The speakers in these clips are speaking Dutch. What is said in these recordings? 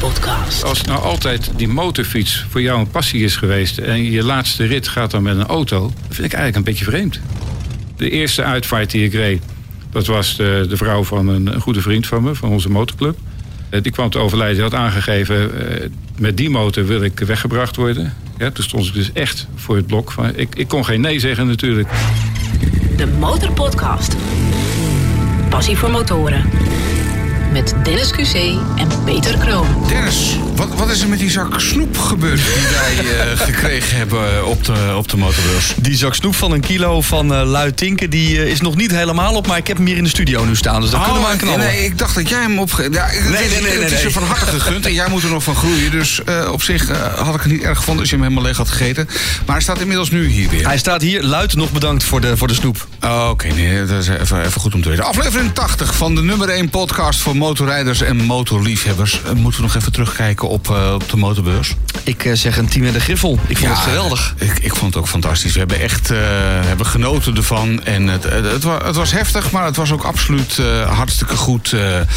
motorpodcast. Als nou altijd die motorfiets voor jou een passie is geweest... en je laatste rit gaat dan met een auto... dat vind ik eigenlijk een beetje vreemd. De eerste uitvaart die ik reed... dat was de, de vrouw van een, een goede vriend van me, van onze motorclub. Eh, Die kwam te overlijden, die had aangegeven... eh, met die motor wil ik weggebracht worden. Ja, toen stond ik dus echt voor het blok. Van, ik, ik kon geen nee zeggen natuurlijk. De Motorpodcast. Passie voor motoren. Met Dennis QC en Peter Kroon. Dennis, wat, wat is er met die zak snoep gebeurd die wij eh, gekregen hebben op de, op de motorbeurs? Die zak snoep van een kilo van eh Luid Tinken, die eh, is nog niet helemaal op, maar ik heb hem hier in de studio nu staan. Dus daar kunnen we aan knallen. Oh, nee, ik dacht dat jij hem opge... Ja, het Nee, is- nee, nee, nee, Het is je van harte gegund en jij moet er nog van groeien. Dus eh, op zich eh, had ik het niet erg gevonden als je hem helemaal leeg had gegeten. Maar hij staat inmiddels nu hier weer. Hij staat hier, Luid nog bedankt voor de, voor de snoep. Oh, Oké, nee, dat is even, even goed om te weten. Aflevering 80 van de nummer 1 podcast voor motorrijders en motorliefhebbers. Eh, moeten we nog even terugkijken op, eh, op de motorbeurs? Ik eh, zeg een team met de griffel. Ik vond het geweldig. Ik, ik vond het ook fantastisch. We hebben echt hebben genoten ervan. En het, het, het, wa- het was heftig, maar het was ook absoluut hartstikke goed.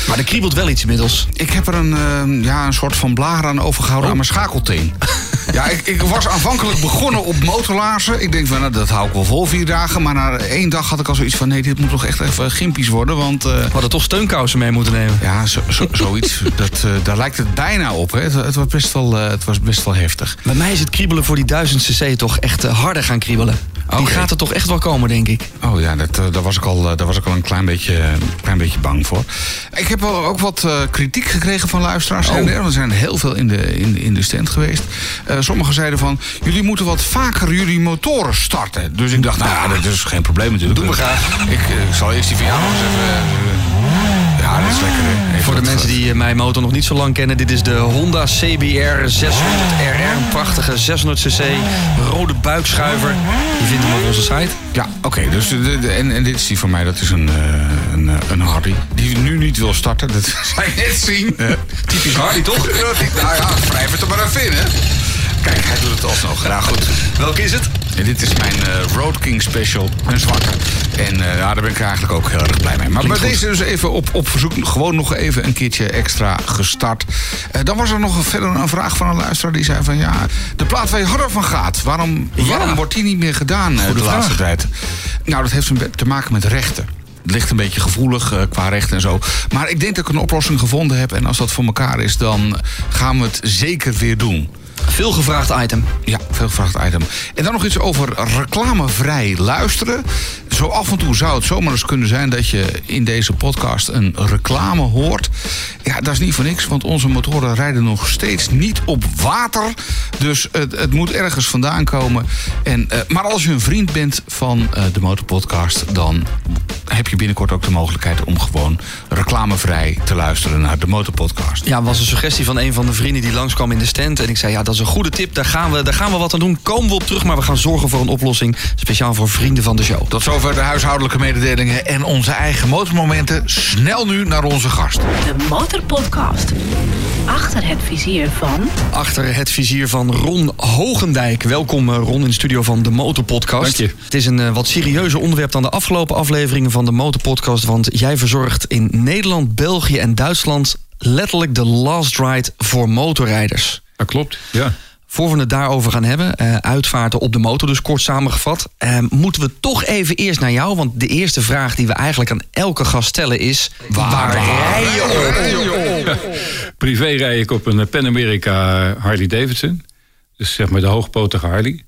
Maar er kriebelt wel iets inmiddels. ik heb er een, ja, een soort van blaar aan overgehouden aan mijn schakelteen. ja, ik, ik was aanvankelijk begonnen op motorlaarzen. Ik denk van, nou, dat hou ik wel vol vier dagen. Maar na één dag had ik al zoiets van... nee, dit moet toch echt even gimpies worden. Want eh, We hadden toch steunkousen mee moeten nemen. ja, zo, zo- zoiets. dat, eh, daar lijkt het bijna op. Hè. Het, het, was best wel, eh, het was best wel heftig. Bij mij is het kriebelen voor die 1000 cc toch echt harder gaan kriebelen. Die gaat er toch echt wel komen, denk ik. Oh ja, dat, daar, was ik al, daar was ik al een klein beetje, klein beetje bang voor. Ik heb wel ook wat kritiek gekregen van luisteraars. Oh. En er er zijn heel veel in de, in, in de stand geweest. Eh, sommigen zeiden van, jullie moeten wat vaker jullie motoren starten. Dus ik dacht, nou ja, dat is geen probleem natuurlijk. Doen we graag. Ik, eh, ik zal eerst die eens even... eh, ja, dat is lekker. hè. Voor de mensen die mijn motor nog niet zo lang kennen, dit is de Honda CBR 600RR. Een prachtige 600cc rode buikschuiver. Die vindt hem op onze site. Ja, oké. dus de, de- en, en dit is die van mij, dat is een, een, een Hardy. Die nu niet wil starten, dat zou je net zien. Typisch Harley, toch? nou ja, wrijf het er maar even in, hè. Kijk, hij doet het alsnog. Ja, goed. Welke is het? En dit is mijn eh, Road King Special, een zwarte. En eh, ja, daar ben ik eigenlijk ook heel erg blij mee. Maar bij deze dus even op, op verzoek gewoon nog even een keertje extra gestart. Eh, dan was er nog verder een vraag van een luisteraar die zei van... ja, de plaat waar je harder van gaat, waarom, Ja. waarom wordt die niet meer gedaan de vraag. laatste tijd? Nou, dat heeft te maken met rechten. Het ligt een beetje gevoelig qua rechten en zo. Maar ik denk dat ik een oplossing gevonden heb. En als dat voor elkaar is, dan gaan we het zeker weer doen. Veel gevraagd item. Ja, veel gevraagd item. En dan nog iets over reclamevrij luisteren. Zo af en toe zou het zomaar eens kunnen zijn dat je in deze podcast een reclame hoort. Ja, dat is niet voor niks, want onze motoren rijden nog steeds niet op water. Dus het, het moet ergens vandaan komen. En, eh, maar als je een vriend bent van eh, de Motorpodcast, dan heb je binnenkort ook de mogelijkheid om gewoon reclamevrij te luisteren naar de Motorpodcast. Ja, was een suggestie van een van de vrienden die langskwam in de stand. En ik zei, ja, dat is een goede tip. Daar gaan we, daar gaan we wat aan doen. Komen we op terug, maar we gaan zorgen voor een oplossing. Speciaal voor vrienden van de show. Tot zover de huishoudelijke mededelingen en onze eigen motormomenten. Snel nu naar onze gast. De Motorpodcast. Achter het vizier van... Achter het vizier van Ron Hogendijk. Welkom eh, Ron in de studio van de Motorpodcast. Dank je. Het is een eh, wat serieuzer onderwerp dan de afgelopen afleveringen van de Motorpodcast. Want jij verzorgt in Nederland, België en Duitsland letterlijk de last ride voor motorrijders. Dat klopt, ja. Voor we het daarover gaan hebben, eh, uitvaarten op de motor, dus kort samengevat, eh, moeten we toch even eerst naar jou. Want de eerste vraag die we eigenlijk aan elke gast stellen is: waar, rij je op? Privé rijd ik op een eh, Pan America Harley Davidson. Dus zeg maar de hoogpotige Harley.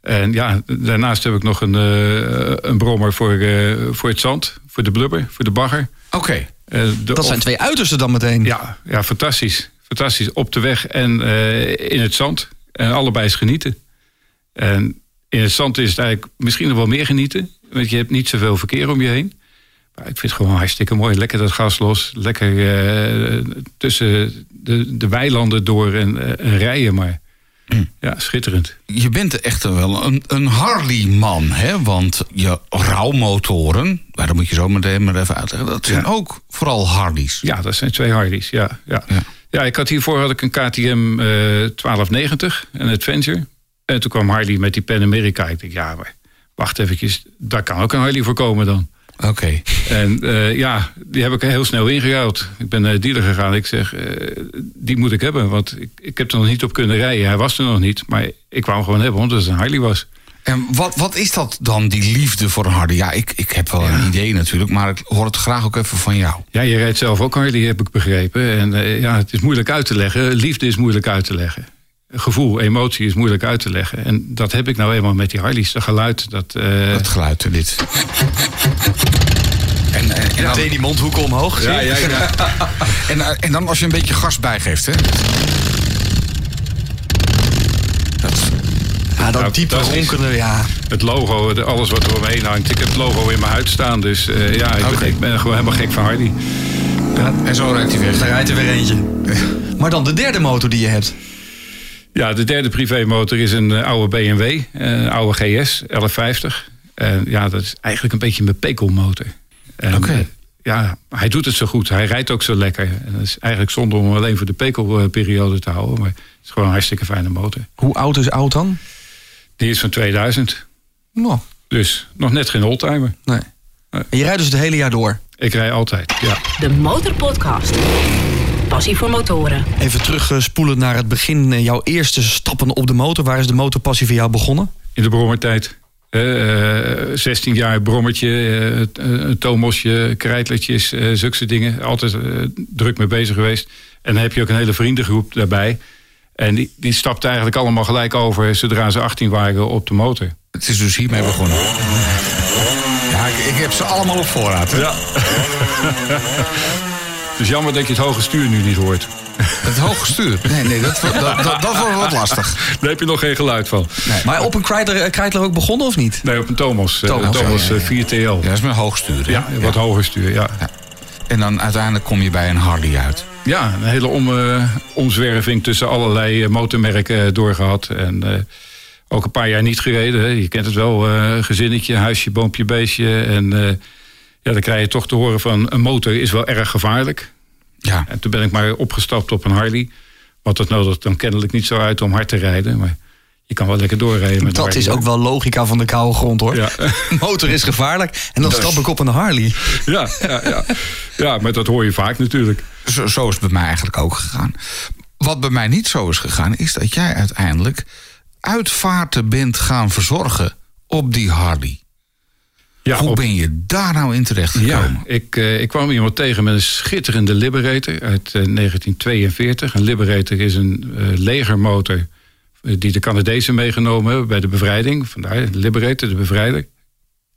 En ja, daarnaast heb ik nog een, eh, een brommer voor, eh, voor het zand. Voor de blubber, voor de bagger. Oké. Dat zijn twee uitersten dan meteen. Ja, ja, fantastisch. Fantastisch. Op de weg en eh, in het zand. En allebei is genieten. En in het zand is het eigenlijk misschien nog wel meer genieten. Want je hebt niet zoveel verkeer om je heen. Maar ik vind het gewoon hartstikke mooi. Lekker dat gas los. Lekker eh, tussen de, de weilanden door en, eh, en rijden. Maar ja, schitterend. Je bent echt wel een, een Harley-man, hè? Want je rouwmotoren, maar dat moet je zo meteen maar even uitleggen... dat zijn Ja. ook vooral Harleys. Ja, dat zijn twee Harleys. Ja, ja. Ja. Ja. ik had hiervoor had ik een KTM eh 1290, een Adventure. En toen kwam Harley met die Pan America. Ik dacht, ja, maar wacht eventjes, daar kan ook een Harley voor komen dan. Oké. En eh, ja, die heb ik heel snel ingeruild. Ik ben naar de dealer gegaan. Ik zeg, eh, die moet ik hebben. Want ik, ik heb er nog niet op kunnen rijden. Hij was er nog niet. Maar ik wou hem gewoon hebben, omdat het een Harley was. En wat, wat is dat dan, die liefde voor een Harley? Ja, ik, ik heb wel een idee natuurlijk, maar ik hoor het graag ook even van jou. Ja, je rijdt zelf ook Harley, heb ik begrepen. En eh, ja, het is moeilijk uit te leggen. Liefde is moeilijk uit te leggen. Gevoel, emotie is moeilijk uit te leggen. En dat heb ik nou eenmaal met die Harleys. Dat geluid, dat... eh, Dat geluid, dit. En, en, en, dan, Deed die mondhoeken omhoog. ja, ja, ja. en, eh, en dan als je een beetje gas bijgeeft, hè? Ja, dat Nou, diepe dat is- ronkende, ja. Het logo, alles wat er omheen hangt. Ik heb het logo in mijn huid staan. Dus eh, ja, ik, ben, ik ben gewoon helemaal gek van Harley. en zo rijdt hij weg. Daar rijdt er weer eentje. Maar dan de derde motor die je hebt. Ja, de derde privémotor is een eh, oude BMW. eh, Een oude GS, 1150. En ja, dat is eigenlijk een beetje mijn pekelmotor. Oké. eh, Ja, hij doet het zo goed. Hij rijdt ook zo lekker. En dat is eigenlijk zonde om hem alleen voor de pekelperiode te houden. Maar het is gewoon een hartstikke fijne motor. Hoe oud is oud dan? Die is van 2000. Nou, Dus nog net geen oldtimer. nee. En je rijdt dus het hele jaar door. Ik rij altijd, ja. De Motorpodcast. Passie voor motoren. Even terugspoelen naar het begin. eh, Jouw eerste stappen op de motor. Waar is de motorpassie voor jou begonnen? In de brommertijd. Eh, eh, 16 jaar brommertje, eh, een tomosje, krijtletjes, eh zulke soort dingen. Altijd eh, druk mee bezig geweest. En dan heb je ook een hele vriendengroep daarbij. En die, die stapte eigenlijk allemaal gelijk over... zodra ze 18 waren op de motor. Het is dus hiermee begonnen. Ja, ik, ik heb ze allemaal op voorraad. hè. Ja. Dus jammer dat je het hoge stuur nu niet hoort. Het hoge stuur. Nee, nee, dat, dat, dat, dat wordt wat lastig. Daar heb je nog geen geluid van. Maar op een Kreidler, eh, Kreidler ook begonnen of niet? Nee, op een Thomas. eh, Thomas, Thomas, ja, ja, ja. eh, 4TL. Ja, dat is mijn hoog stuur. hè? Ja, wat hoger stuur, ja. En dan uiteindelijk kom je bij een Harley uit. Ja, een hele om, eh, omzwerving tussen allerlei eh, motormerken eh, doorgehad. En ook een paar jaar niet gereden. Hè. Je kent het wel, gezinnetje, huisje, boompje, beestje. En ja, dan krijg je toch te horen van een motor is wel erg gevaarlijk. Ja, En toen ben ik maar opgestapt op een Harley. Want dat nodigt dan kennelijk niet zo uit om hard te rijden. Maar je kan wel lekker doorrijden met een Dat is ook wel logica van de koude grond hoor. Ja. Motor is gevaarlijk. En dan stap ik op een Harley. Ja, ja, ja. ja, maar dat hoor je vaak natuurlijk. zo, zo is het bij mij eigenlijk ook gegaan. Wat bij mij niet zo is gegaan, is dat jij uiteindelijk uitvaarten bent gaan verzorgen op die Harley. Ja, Hoe op- ben je daar nou in terecht gekomen? Ja, ik, eh, ik kwam iemand tegen met een schitterende Liberator uit eh, 1942. Een Liberator is een eh, legermotor die de Canadezen meegenomen hebben bij de bevrijding. Vandaar de Liberator, de bevrijder.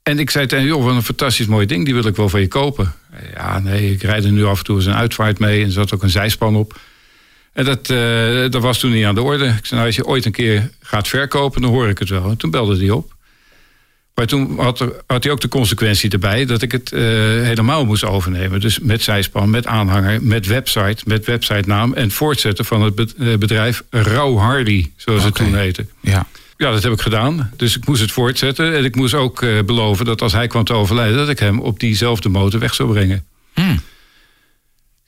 En ik zei tegen hem, joh, wat een fantastisch mooi ding, die wil ik wel van je kopen. Ja, nee, ik rijd er nu af en toe eens een uitvaart mee en zat ook een zijspan op. En dat, eh, dat was toen niet aan de orde. Ik zei, nou, als je ooit een keer gaat verkopen, dan hoor ik het wel. En toen belde hij op. Maar toen had, er, had hij ook de consequentie erbij dat ik het eh, helemaal moest overnemen. Dus met zijspan, met aanhanger, met website, met websitenaam en voortzetten van het eh, bedrijf Rauw Hardy, zoals het toen heette. Ja. Ja, dat heb ik gedaan. Dus ik moest het voortzetten. En ik moest ook eh, beloven dat als hij kwam te overlijden, dat ik hem op diezelfde motor weg zou brengen. Hm.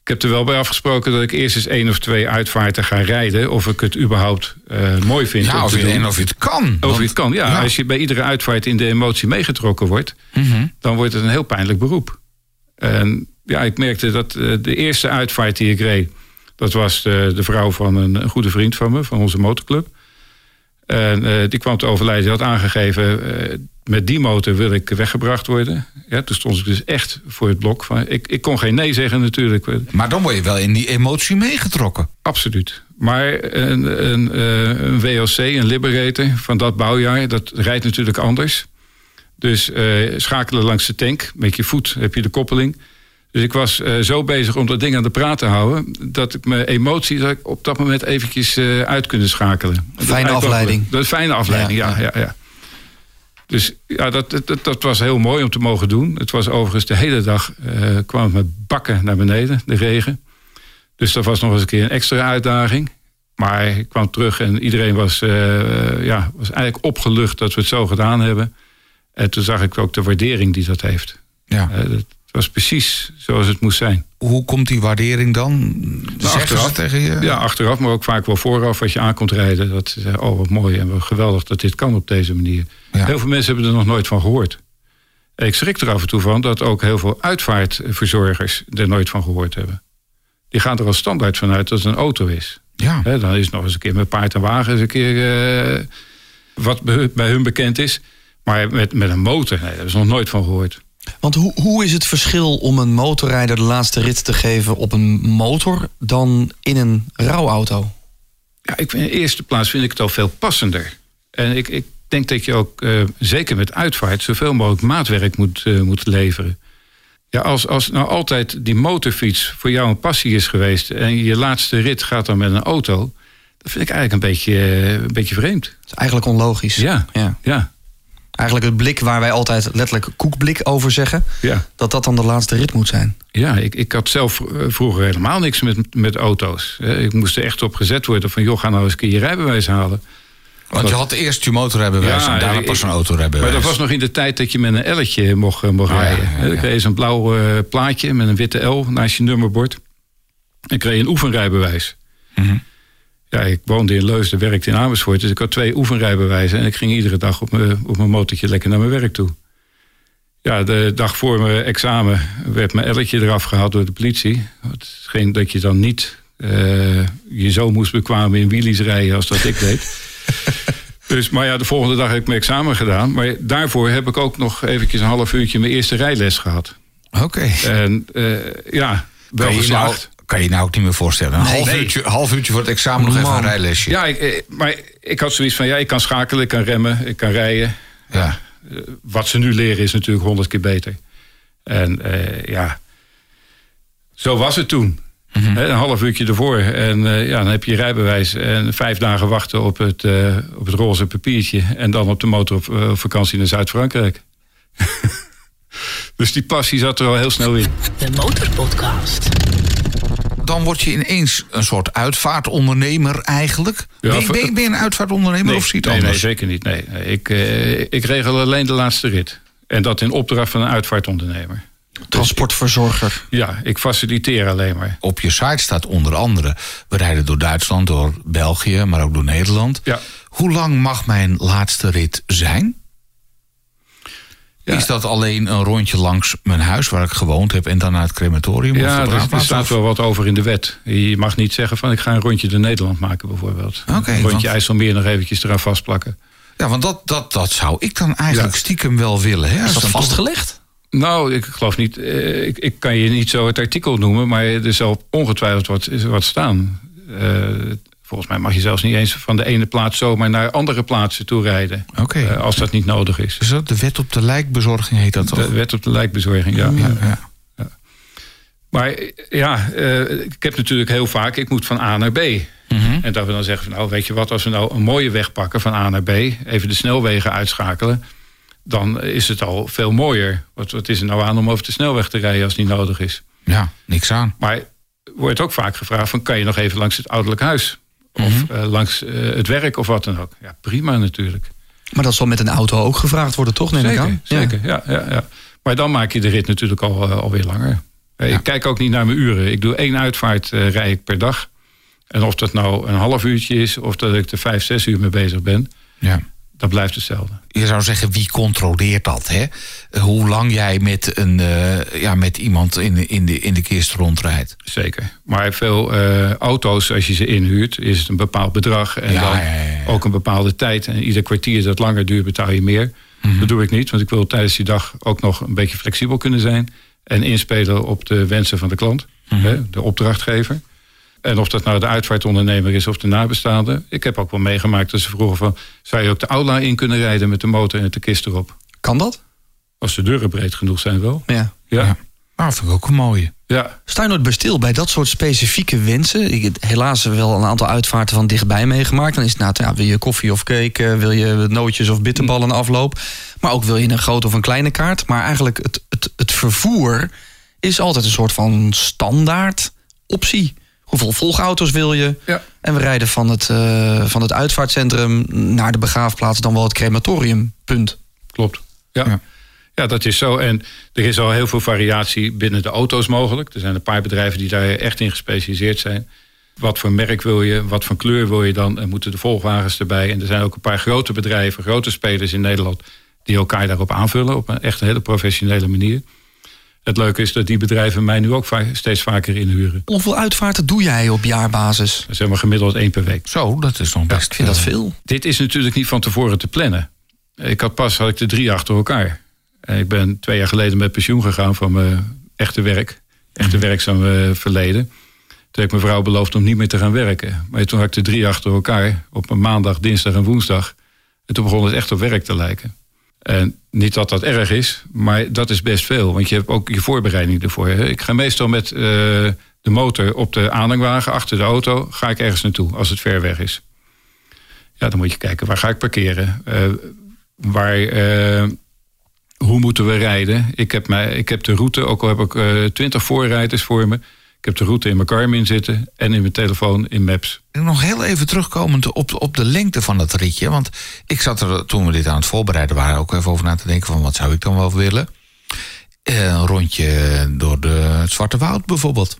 Ik heb er wel bij afgesproken dat ik eerst eens één of twee uitvaarten ga rijden. Of ik het überhaupt eh, mooi vind. Ja, of je, en of je het kan. Of Want- je het kan, ja. ja. Als je bij iedere uitvaart in de emotie meegetrokken wordt, Mhm. dan wordt het een heel pijnlijk beroep. En ja, ik merkte dat eh, de eerste uitvaart die ik reed, dat was de, de vrouw van een, een goede vriend van me, van onze motorclub. En eh, die kwam te overlijden, die had aangegeven, met die motor wil ik weggebracht worden. Ja, toen stond ik dus echt voor het blok. Van, ik, ik kon geen nee zeggen natuurlijk. Maar dan word je wel in die emotie meegetrokken. Absoluut. Maar een, een, eh, een WLC, een Liberator van dat bouwjaar, dat rijdt natuurlijk anders. Dus eh, schakelen langs de tank, met je voet heb je de koppeling. Dus ik was eh, zo bezig om dat ding aan de praat te houden... dat ik mijn emotie dat ik op dat moment eventjes uit kunnen schakelen. Fijne afleiding. Dat is fijne afleiding, Ja, ja. ja, ja, Dus ja, dat, dat, dat was heel mooi om te mogen doen. Het was overigens de hele dag, eh, kwam het met bakken naar beneden, de regen. Dus dat was nog eens een keer een extra uitdaging. Maar ik kwam terug en iedereen was, eh, ja, was eigenlijk opgelucht dat we het zo gedaan hebben. En toen zag ik ook de waardering die dat heeft. Ja. Eh, het was precies zoals het moest zijn. Hoe komt die waardering dan? Ze achteraf. tegen je? Ja, achteraf, maar ook vaak wel vooraf als je aankomt rijden. Dat ze zeggen, oh wat mooi en wat geweldig dat dit kan op deze manier. Ja. Heel veel mensen hebben er nog nooit van gehoord. Ik schrik er af en toe van dat ook heel veel uitvaartverzorgers er nooit van gehoord hebben. Die gaan er al standaard vanuit dat het een auto is. Ja. Dan is het nog eens een keer met paard en wagen eens een keer eh, wat bij hun bekend is. Maar met, met een motor, nee, daar hebben ze nog nooit van gehoord. Want hoe, hoe is het verschil om een motorrijder de laatste rit te geven op een motor dan in een rouwauto? Ja, ik, in de eerste plaats vind ik het al veel passender. En ik, ik denk dat je ook, eh, zeker met uitvaart, zoveel mogelijk maatwerk moet, eh, moet leveren. Ja, als, als nou altijd die motorfiets voor jou een passie is geweest en je laatste rit gaat dan met een auto, dat vind ik eigenlijk een beetje, eh, een beetje vreemd. Dat is eigenlijk onlogisch. Ja, ja. ja, Eigenlijk het blik waar wij altijd letterlijk koekblik over zeggen, ja. dat dat dan de laatste rit moet zijn. Ja, ik, ik had zelf eh, vroeger helemaal niks met, met auto's. Ik moest er echt op gezet worden van, joh, ga nou eens een keer je rijbewijs halen. Want je had eerst je motorrijbewijs Ja, en daarna pas een Maar autorijbewijs. dat was nog in de tijd dat je met een L'tje mocht, eh, mocht rijden. ja, ja. Dan kreeg je zo'n blauw eh, plaatje met een witte L naast je nummerbord. En kreeg je een oefenrijbewijs. Mhm. Ja, ik woonde in Leusden, werkte in Amersfoort. Dus ik had twee oefenrijbewijzen. En ik ging iedere dag op mijn, op mijn motortje lekker naar mijn werk toe. Ja, de dag voor mijn examen werd mijn L'tje eraf gehaald door de politie. Het scheen dat je dan niet eh, je zo moest bekwamen in wheelies rijden als dat ik deed. Dus, maar ja, de volgende dag heb ik mijn examen gedaan. Maar daarvoor heb ik ook nog eventjes een half uurtje mijn eerste rijles gehad. Oké. En eh, ja, wel geslaagd. Kan je nou ook niet meer voorstellen. Een Nee. half, Nee. uurtje, half uurtje voor het examen nog even een rijlesje. Ja, ik, eh, maar ik had zoiets van, ja, ik kan schakelen, ik kan remmen, ik kan rijden. Ja. Eh, wat ze nu leren is natuurlijk honderd keer beter. En eh, ja, zo was het toen. Mhm. Hè, Een half uurtje ervoor. En eh, ja, dan heb je je rijbewijs. En vijf dagen wachten op het, eh, op het roze papiertje. En dan op de motor op, op vakantie naar Zuid-Frankrijk. dus die passie zat er al heel snel in. De Motorpodcast. Dan word je ineens een soort uitvaartondernemer eigenlijk. Ja, ben, ben, je- ben je een uitvaartondernemer of zie je het nee, nee, anders? zeker niet. Nee. Nee, Ik, eh, ik regel alleen de laatste rit. En dat in opdracht van een uitvaartondernemer. Transportverzorger. Ja, ik faciliteer alleen maar. Op je site staat onder andere... we rijden door Duitsland, door België, maar ook door Nederland. Ja. Hoe lang mag mijn laatste rit zijn? Ja. Is dat alleen een rondje langs mijn huis waar ik gewoond heb... en dan naar het crematorium? Ja, de er, er staat wel wat over in de wet. Je mag niet zeggen van ik ga een rondje door Nederland maken bijvoorbeeld. Oké, een rondje want- IJsselmeer nog eventjes eraan vastplakken. Ja, want dat, dat, dat zou ik dan eigenlijk Ja. stiekem wel willen. Hè? Is Als dat vastgelegd? Nou, ik geloof niet. eh, ik, ik kan je niet zo het artikel noemen, maar er zal ongetwijfeld wat, wat staan. Eh, volgens mij mag je zelfs niet eens van de ene plaats zomaar naar andere plaatsen toe rijden. Eh, als dat niet nodig is. Is dat de wet op de lijkbezorging heet dat toch? De wet op de lijkbezorging, ja. ja, ja. ja. Maar ja, eh, ik heb natuurlijk heel vaak, ik moet van A naar B. Mhm. En dat we dan zeggen van nou, weet je wat, als we nou een mooie weg pakken van A naar B, even de snelwegen uitschakelen, dan is het al veel mooier. Wat, wat is er nou aan om over de snelweg te rijden als niet nodig is? ja, niks aan. Maar wordt ook vaak gevraagd van kan je nog even langs het ouderlijk huis? Of Mhm. eh, langs eh, het werk of wat dan ook. Ja, prima natuurlijk. Maar dat zal met een auto ook gevraagd worden, toch? Neem ik Zeker, aan? Zeker. Ja. Ja, ja, Maar dan maak je de rit natuurlijk al, eh, alweer langer. Ja. Ik kijk ook niet naar mijn uren. Ik doe één uitvaart eh rij ik per dag. En of dat nou een half uurtje is of dat ik er vijf, zes uur mee bezig ben, Ja. Dat blijft hetzelfde. Je zou zeggen, wie controleert dat? Hè? Hoe lang jij met, een, eh, ja, met iemand in, de- in, de, in de kist rondrijdt. Zeker. Maar veel eh, auto's, als je ze inhuurt, is het een bepaald bedrag. En Ja, dan ja, ja, ja. ook een bepaalde tijd. En ieder kwartier dat langer duurt, betaal je meer. Mhm. Dat doe ik niet, want ik wil tijdens die dag ook nog een beetje flexibel kunnen zijn. En inspelen op de wensen van de klant, Mhm. hè, de opdrachtgever. En of dat nou de uitvaartondernemer is of de nabestaande. Ik heb ook wel meegemaakt dat ze vroegen van... zou je ook de aula in kunnen rijden met de motor en de kist erop? Kan dat? Als de deuren breed genoeg zijn wel. Ja. Ja, Ja. ja. Nou, vind ik ook een mooie. Sta je nooit bij stil bij dat soort specifieke wensen? Ik heb helaas wel een aantal uitvaarten van dichtbij meegemaakt. Dan is het nou, ja, wil je koffie of cake, eh, wil je nootjes of bitterballen afloop. Maar ook wil je een grote of een kleine kaart. Maar eigenlijk het, het, het vervoer is altijd een soort van standaard optie. Hoeveel volgauto's wil je? Ja. En we rijden van het, eh, van het uitvaartcentrum naar de begraafplaats, dan wel het crematorium. Punt. Klopt. Ja. Ja. ja. dat is zo. En er is al heel veel variatie binnen de auto's mogelijk. Er zijn een paar bedrijven die daar echt in gespecialiseerd zijn. Wat voor merk wil je? Wat voor kleur wil je dan? En moeten de volgwagens erbij? En er zijn ook een paar grote bedrijven, grote spelers in Nederland. die elkaar daarop aanvullen op een echt een hele professionele manier. Het leuke is dat die bedrijven mij nu ook steeds vaker inhuren. Hoeveel uitvaarten doe jij op jaarbasis? Is maar gemiddeld één per week. Zo, dat is nog best. ik vind dat veel. Dit is natuurlijk niet van tevoren te plannen. Ik had pas had ik de drie achter elkaar. En ik ben twee jaar geleden met pensioen gegaan van mijn echte werk. Echte mm. werkzame verleden. Toen heb ik mijn vrouw beloofd om niet meer te gaan werken. Maar toen had ik de drie achter elkaar. Op een maandag, dinsdag en woensdag. En toen begon het echt op werk te lijken. En niet dat dat erg is, maar dat is best veel. Want je hebt ook je voorbereiding ervoor. Ik ga meestal met uh, de motor op de aanhangwagen achter de auto. Ga ik ergens naartoe als het ver weg is. Ja, dan moet je kijken waar ga ik parkeren. Uh, waar, uh, hoe moeten we rijden? Ik heb, mij, ik heb de route, ook al heb ik twintig voorrijders voor me. Ik heb de route in mijn Garmin zitten en in mijn telefoon in Maps. Nog heel even terugkomend op, op de lengte van dat ritje. Want ik zat er toen we dit aan het voorbereiden waren ook even over na te denken van wat zou ik dan wel willen. Eh, een rondje door de, het Zwarte Woud bijvoorbeeld.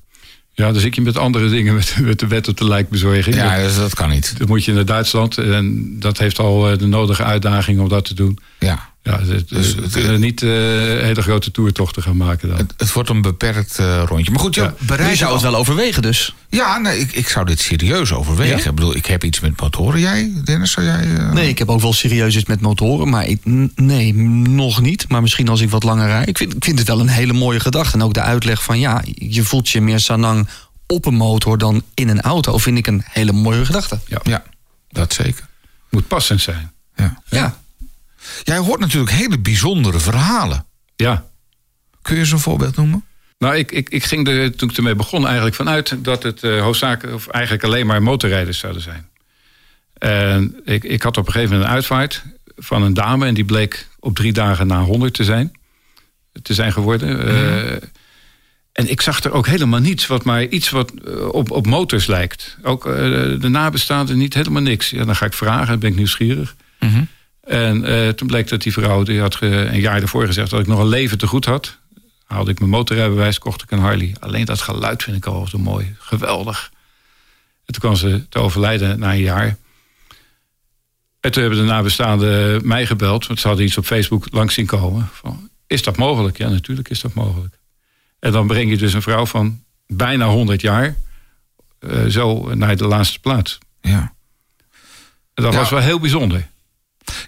Ja, dan zit je met andere dingen met, met de wet op de lijkbezorging. Ja, dat, dat kan niet. Dan moet je naar Duitsland en dat heeft al eh, de nodige uitdaging om dat te doen. Ja. Ja, het, dus, we kunnen niet uh, hele grote toertochten gaan maken dan. Het, het wordt een beperkt uh, rondje. Maar goed, ja, je zou het wel overwegen dus. Ja, nee, ik, ik zou dit serieus overwegen. Ik bedoel, ik heb iets met motoren. Jij, Dennis, zou jij... Uh... Nee, ik heb ook wel serieus iets met motoren. Maar ik, nee, nog niet. Maar misschien als ik wat langer rijd. Ik vind, ik vind het wel een hele mooie gedachte. En ook de uitleg van ja, je voelt je meer sanang op een motor dan in een auto. Vind ik een hele mooie gedachte. Ja, ja dat zeker. Moet passend zijn. Ja. ja. Jij hoort natuurlijk hele bijzondere verhalen. Ja. Kun je eens een voorbeeld noemen? Nou, ik, ik, ik ging er toen ik ermee begon eigenlijk vanuit dat het uh, hoofdzakelijk, of eigenlijk alleen maar motorrijders zouden zijn. En ik, ik had op een gegeven moment een uitvaart van een dame en die bleek op drie dagen na 100 te zijn, te zijn geworden. Mm -hmm. en ik zag er ook helemaal niets wat maar iets wat eh, op, op motors lijkt. Ook uh, de nabestaanden niet helemaal niks. Ja, dan ga ik vragen, dan ben ik nieuwsgierig. Mm -hmm. En uh, toen bleek dat die vrouw, die had een jaar ervoor gezegd dat ik nog een leven te goed had. Haalde ik mijn motorrijbewijs, kocht ik een Harley. Alleen dat geluid vind ik al zo mooi. Geweldig. En toen kwam ze te overlijden na een jaar. En toen hebben de nabestaanden mij gebeld. Want ze hadden iets op Facebook langs zien komen. Van, is dat mogelijk? Ja, natuurlijk is dat mogelijk. En dan breng je dus een vrouw van bijna 100 jaar... Uh, zo naar de laatste plaats. Ja. En dat was wel heel bijzonder.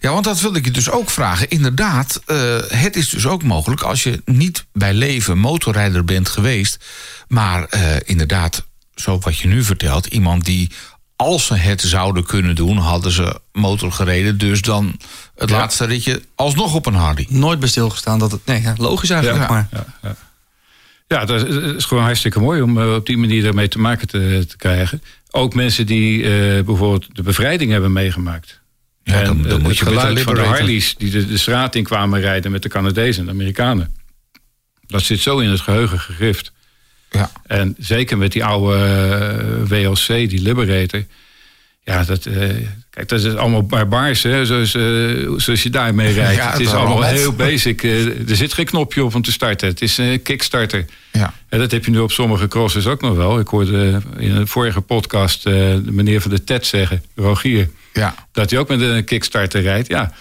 Ja, want dat wilde ik je dus ook vragen. Inderdaad, uh, het is dus ook mogelijk als je niet bij leven motorrijder bent geweest, maar uh, inderdaad, zo wat je nu vertelt, iemand die als ze het zouden kunnen doen, hadden ze motor gereden. Dus dan het ja. laatste ritje alsnog op een Harley. Nooit bij stilgestaan dat het. Nee, ja, logisch eigenlijk. Ja, maar. Ja, ja. ja, dat is gewoon hartstikke mooi om uh, op die manier ermee te maken te, te krijgen. Ook mensen die uh, bijvoorbeeld de bevrijding hebben meegemaakt. Ja, en dan, dan moet het je geluid van de Harleys die de, de, straat in kwamen rijden met de Canadezen en de Amerikanen. Dat zit zo in het geheugen gegrift. Ja. En zeker met die oude uh, WLC, die Liberator. Ja, dat, uh, kijk, dat is allemaal barbaars, hè, zoals, uh, zoals je daarmee rijdt. Ja, het is allemaal heel basic. Uh, er zit geen knopje op om te starten. Het is een kickstarter. Ja. En dat heb je nu op sommige crossers ook nog wel. Ik hoorde in een vorige podcast de meneer van de TED zeggen, Rogier... Ja. Dat hij ook met een kickstarter rijdt. Ja,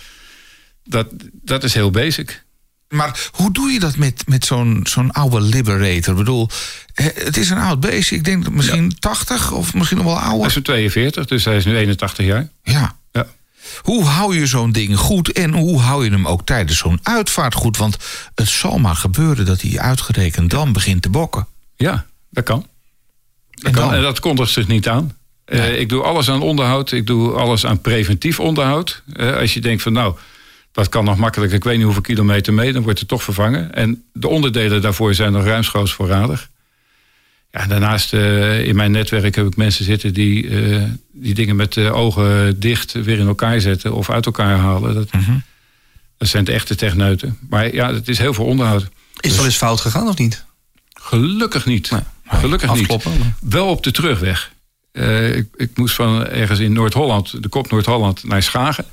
dat, dat is heel basic. Maar hoe doe je dat met, met zo'n zo'n oude Liberator? Ik bedoel, het is een oud beest. Ik denk dat misschien ja. 80 of misschien nog wel ouder. Hij is een 42, dus hij is nu 81 jaar. Ja. ja. Hoe hou je zo'n ding goed en hoe hou je hem ook tijdens zo'n uitvaart goed? Want het zal maar gebeuren dat hij uitgerekend dan begint te bokken. Ja, dat kan. Dat En kan. En dat kondigt zich niet aan. Nee. Uh, ik doe alles aan onderhoud. Ik doe alles aan preventief onderhoud. Uh, als je denkt van nou, dat kan nog makkelijk. Ik weet niet hoeveel kilometer mee. Dan wordt het toch vervangen. En de onderdelen daarvoor zijn nog ruimschoots voorradig. Ja, daarnaast uh, in mijn netwerk heb ik mensen zitten die, die dingen met de ogen dicht weer in elkaar zetten. Of uit elkaar halen. Dat, Mhm. -hmm. dat zijn de echte techneuten. Maar ja, het is heel veel onderhoud. Is het wel eens fout gegaan of niet? Gelukkig niet. Nee. Gelukkig Afkloppen, niet. maar- Wel op de terugweg. Uh, ik, ik, moest van ergens in Noord-Holland, de kop Noord-Holland, naar Schagen.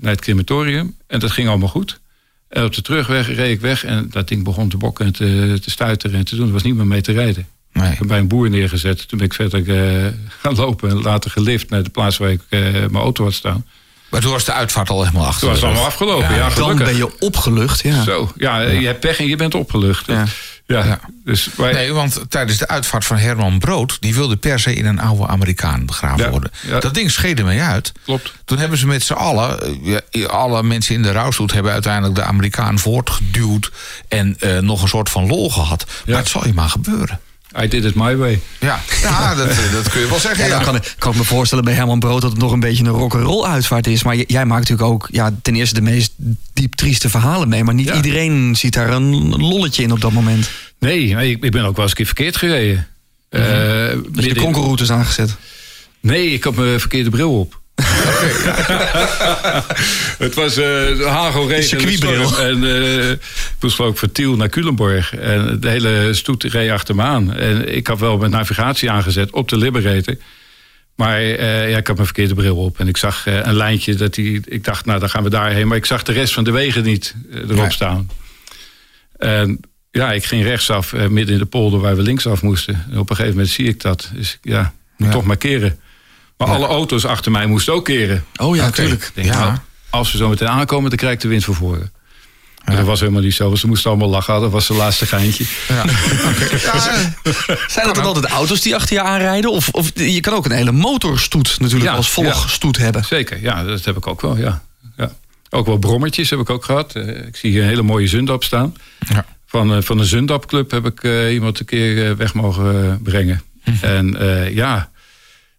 Naar het crematorium. En dat ging allemaal goed. En op de terugweg reed ik weg. En dat ding begon te bokken en te, te stuiteren en te doen. Er was niet meer mee te rijden. Nee. Ik heb bij een boer neergezet. Toen ben ik verder uh, gaan lopen. En later gelift naar de plaats waar ik uh, mijn auto had staan. Maar toen was de uitvaart al helemaal achter. Toen was het allemaal afgelopen. Ja, Dan gelukkig. ben je opgelucht, ja. Zo, ja, je hebt pech en je bent opgelucht. Ja. Ja. Dus wij, Nee, want tijdens de uitvaart van Herman Brood... die wilde per se in een oude Amerikaan begraven Ja, worden. ja. Dat ding scheedde mee uit. Klopt. Toen hebben ze met z'n allen... eh, alle mensen in de rouwstoet hebben uiteindelijk de Amerikaan voortgeduwd... en eh, nog een soort van lol gehad. Maar Ja. het zal je maar gebeuren. I did it my way. Ja, ja dat, eh, dat kun je wel zeggen. Ja, Ja, dan kan, ik- kan ik me voorstellen bij Herman Brood dat het nog een beetje een rock'n'roll uitvaart is. Maar jij maakt natuurlijk ook ja, ten eerste de meest diep trieste verhalen mee. Maar niet Ja. iedereen ziet daar een lolletje in op dat moment. Nee, nee, ik, ik ben ook wel eens een keer verkeerd gereden. Eh, Dat je de konkelroutes aangezet. Nee, ik had mijn verkeerde bril op. het was eh hagelregen. en eh ik moest geloof ik van Tiel naar Culemborg. En de hele stoet reed achter me aan. En ik had wel mijn navigatie aangezet op de Liberator. Maar eh, ja, ik had mijn verkeerde bril op. En ik zag een lijntje dat die. Ik dacht, nou, dan gaan we daarheen. Maar ik zag de rest van de wegen niet erop Nee. staan. En ja, ik ging rechtsaf midden in de polder waar we linksaf moesten. En op een gegeven moment zie ik dat. Dus ja, moet Ja. toch maar alle auto's achter mij moesten ook keren. Oh ja, natuurlijk. Ja. nou, als we zo meteen aankomen, dan krijg ik de wind van voren. Maar dat was helemaal niet zo. want Ze moesten allemaal lachen. Dat was zijn laatste geintje. Ja. Ja, Zijn dat dan altijd auto's die achter je aanrijden? Of, of je kan ook een hele motorstoet natuurlijk Ja, als volgstoet hebben. Zeker, ja, dat heb ik ook wel, ja. ja. Ook wel brommertjes heb ik ook gehad. Eh, ik zie hier een hele mooie Zundap staan. Ja. Van, eh, van de Zundap Club heb ik eh, iemand een keer weg mogen brengen. En eh, ja,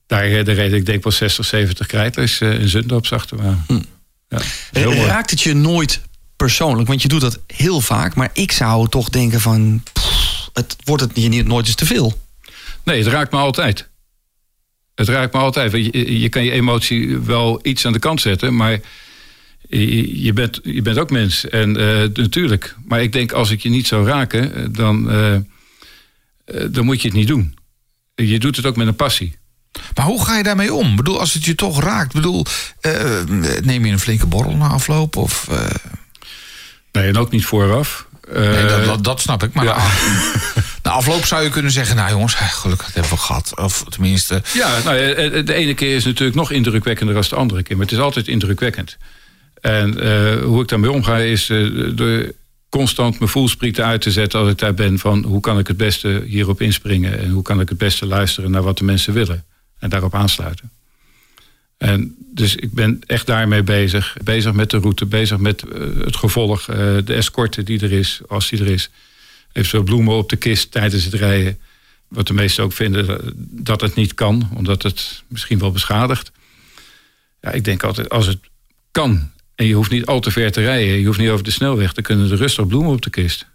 daar, eh, daar reed ik denk wel 60, 70 krijters eh, in Zundaps achter me. aan. Ja, mooi. Raakt het je nooit persoonlijk? Want je doet dat heel vaak. Maar ik zou toch denken van... pff, het wordt het niet nooit eens te veel. Nee, het raakt me altijd. Het raakt me altijd. Je, je kan je emotie wel iets aan de kant zetten, maar je, je bent, je bent ook mens. En eh, natuurlijk. Maar ik denk, als ik je niet zou raken, eh, dan, eh, eh, dan moet je het niet doen. Je doet het ook met een passie. Maar hoe ga je daarmee om? Ik bedoel, als het je toch raakt, bedoel, eh, neem je een flinke borrel na afloop? Of, eh, Nee, en ook niet vooraf. Eh, nee, dat, dat, dat snap ik. Maar ja. na, afloop zou je kunnen zeggen, nou jongens, gelukkig dat hebben we gehad. Of tenminste, Ja, nou, de ene keer is natuurlijk nog indrukwekkender dan de andere keer. Maar het is altijd indrukwekkend. En hoe ik daarmee omga is door constant mijn voelsprieten uit te zetten als ik daar ben van hoe kan ik het beste hierop inspringen en hoe kan ik het beste luisteren naar wat de mensen willen en daarop aansluiten. En dus ik ben echt daarmee bezig. Bezig met de route, bezig met eh, het gevolg, eh, de escorte die er is, als die er is. Eventueel bloemen op de kist tijdens het rijden. Wat de meesten ook vinden eh, dat het niet kan, omdat het misschien wel beschadigt. Ja, ik denk altijd, als het kan en je hoeft niet al te ver te rijden, je hoeft niet over de snelweg, dan kunnen er rustig bloemen op de kist.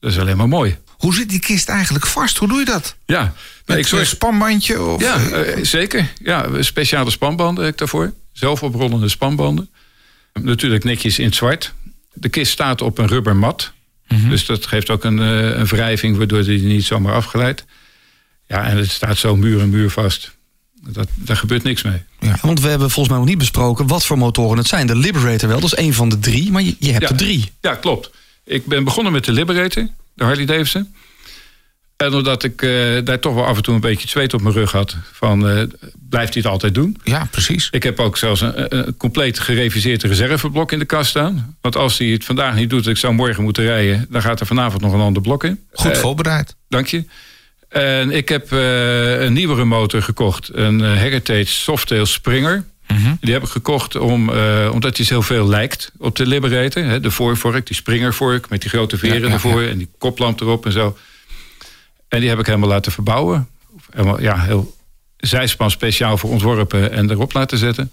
Dat is alleen maar mooi. hoe zit die kist eigenlijk vast? Hoe doe je dat? Ja, Met ik een zorg, spanbandje? Of, ja eh, zeker. Ja, speciale spanbanden heb ik daarvoor. Zelfoprollende spanbanden. Natuurlijk netjes in het zwart. De kist staat op een rubbermat. Dus dat geeft ook een, eh, een wrijving, waardoor die niet zomaar afglijdt. Ja, en het staat zo muur en muur vast. Dat, daar gebeurt niks mee. Ja, want we hebben volgens mij nog niet besproken wat voor motoren het zijn. De Liberator wel, dat is één van de drie. Maar je, je hebt Ja. er drie. Ja, klopt. Ik ben begonnen met de Liberator, de Harley Davidson. En omdat ik eh, daar toch wel af en toe een beetje zweet op mijn rug had... van eh, blijft hij het altijd doen? ja, precies. Ik heb ook zelfs een, een compleet gereviseerd reserveblok in de kast staan. Want als hij het vandaag niet doet, ik zou morgen moeten rijden... dan gaat er vanavond nog een ander blok in. Goed Eh, voorbereid. Dank je. En ik heb een nieuwere motor gekocht. Een Heritage Softail Springer. Mhm. Die heb ik gekocht om, eh, omdat hij heel veel lijkt op de Liberator. Hè, de voorvork, die Springervork met die grote veren Ja, ja, ervoor... en die koplamp erop en zo. En die heb ik helemaal laten verbouwen. Helemaal, ja, heel zijspan speciaal voor ontworpen en erop laten zetten.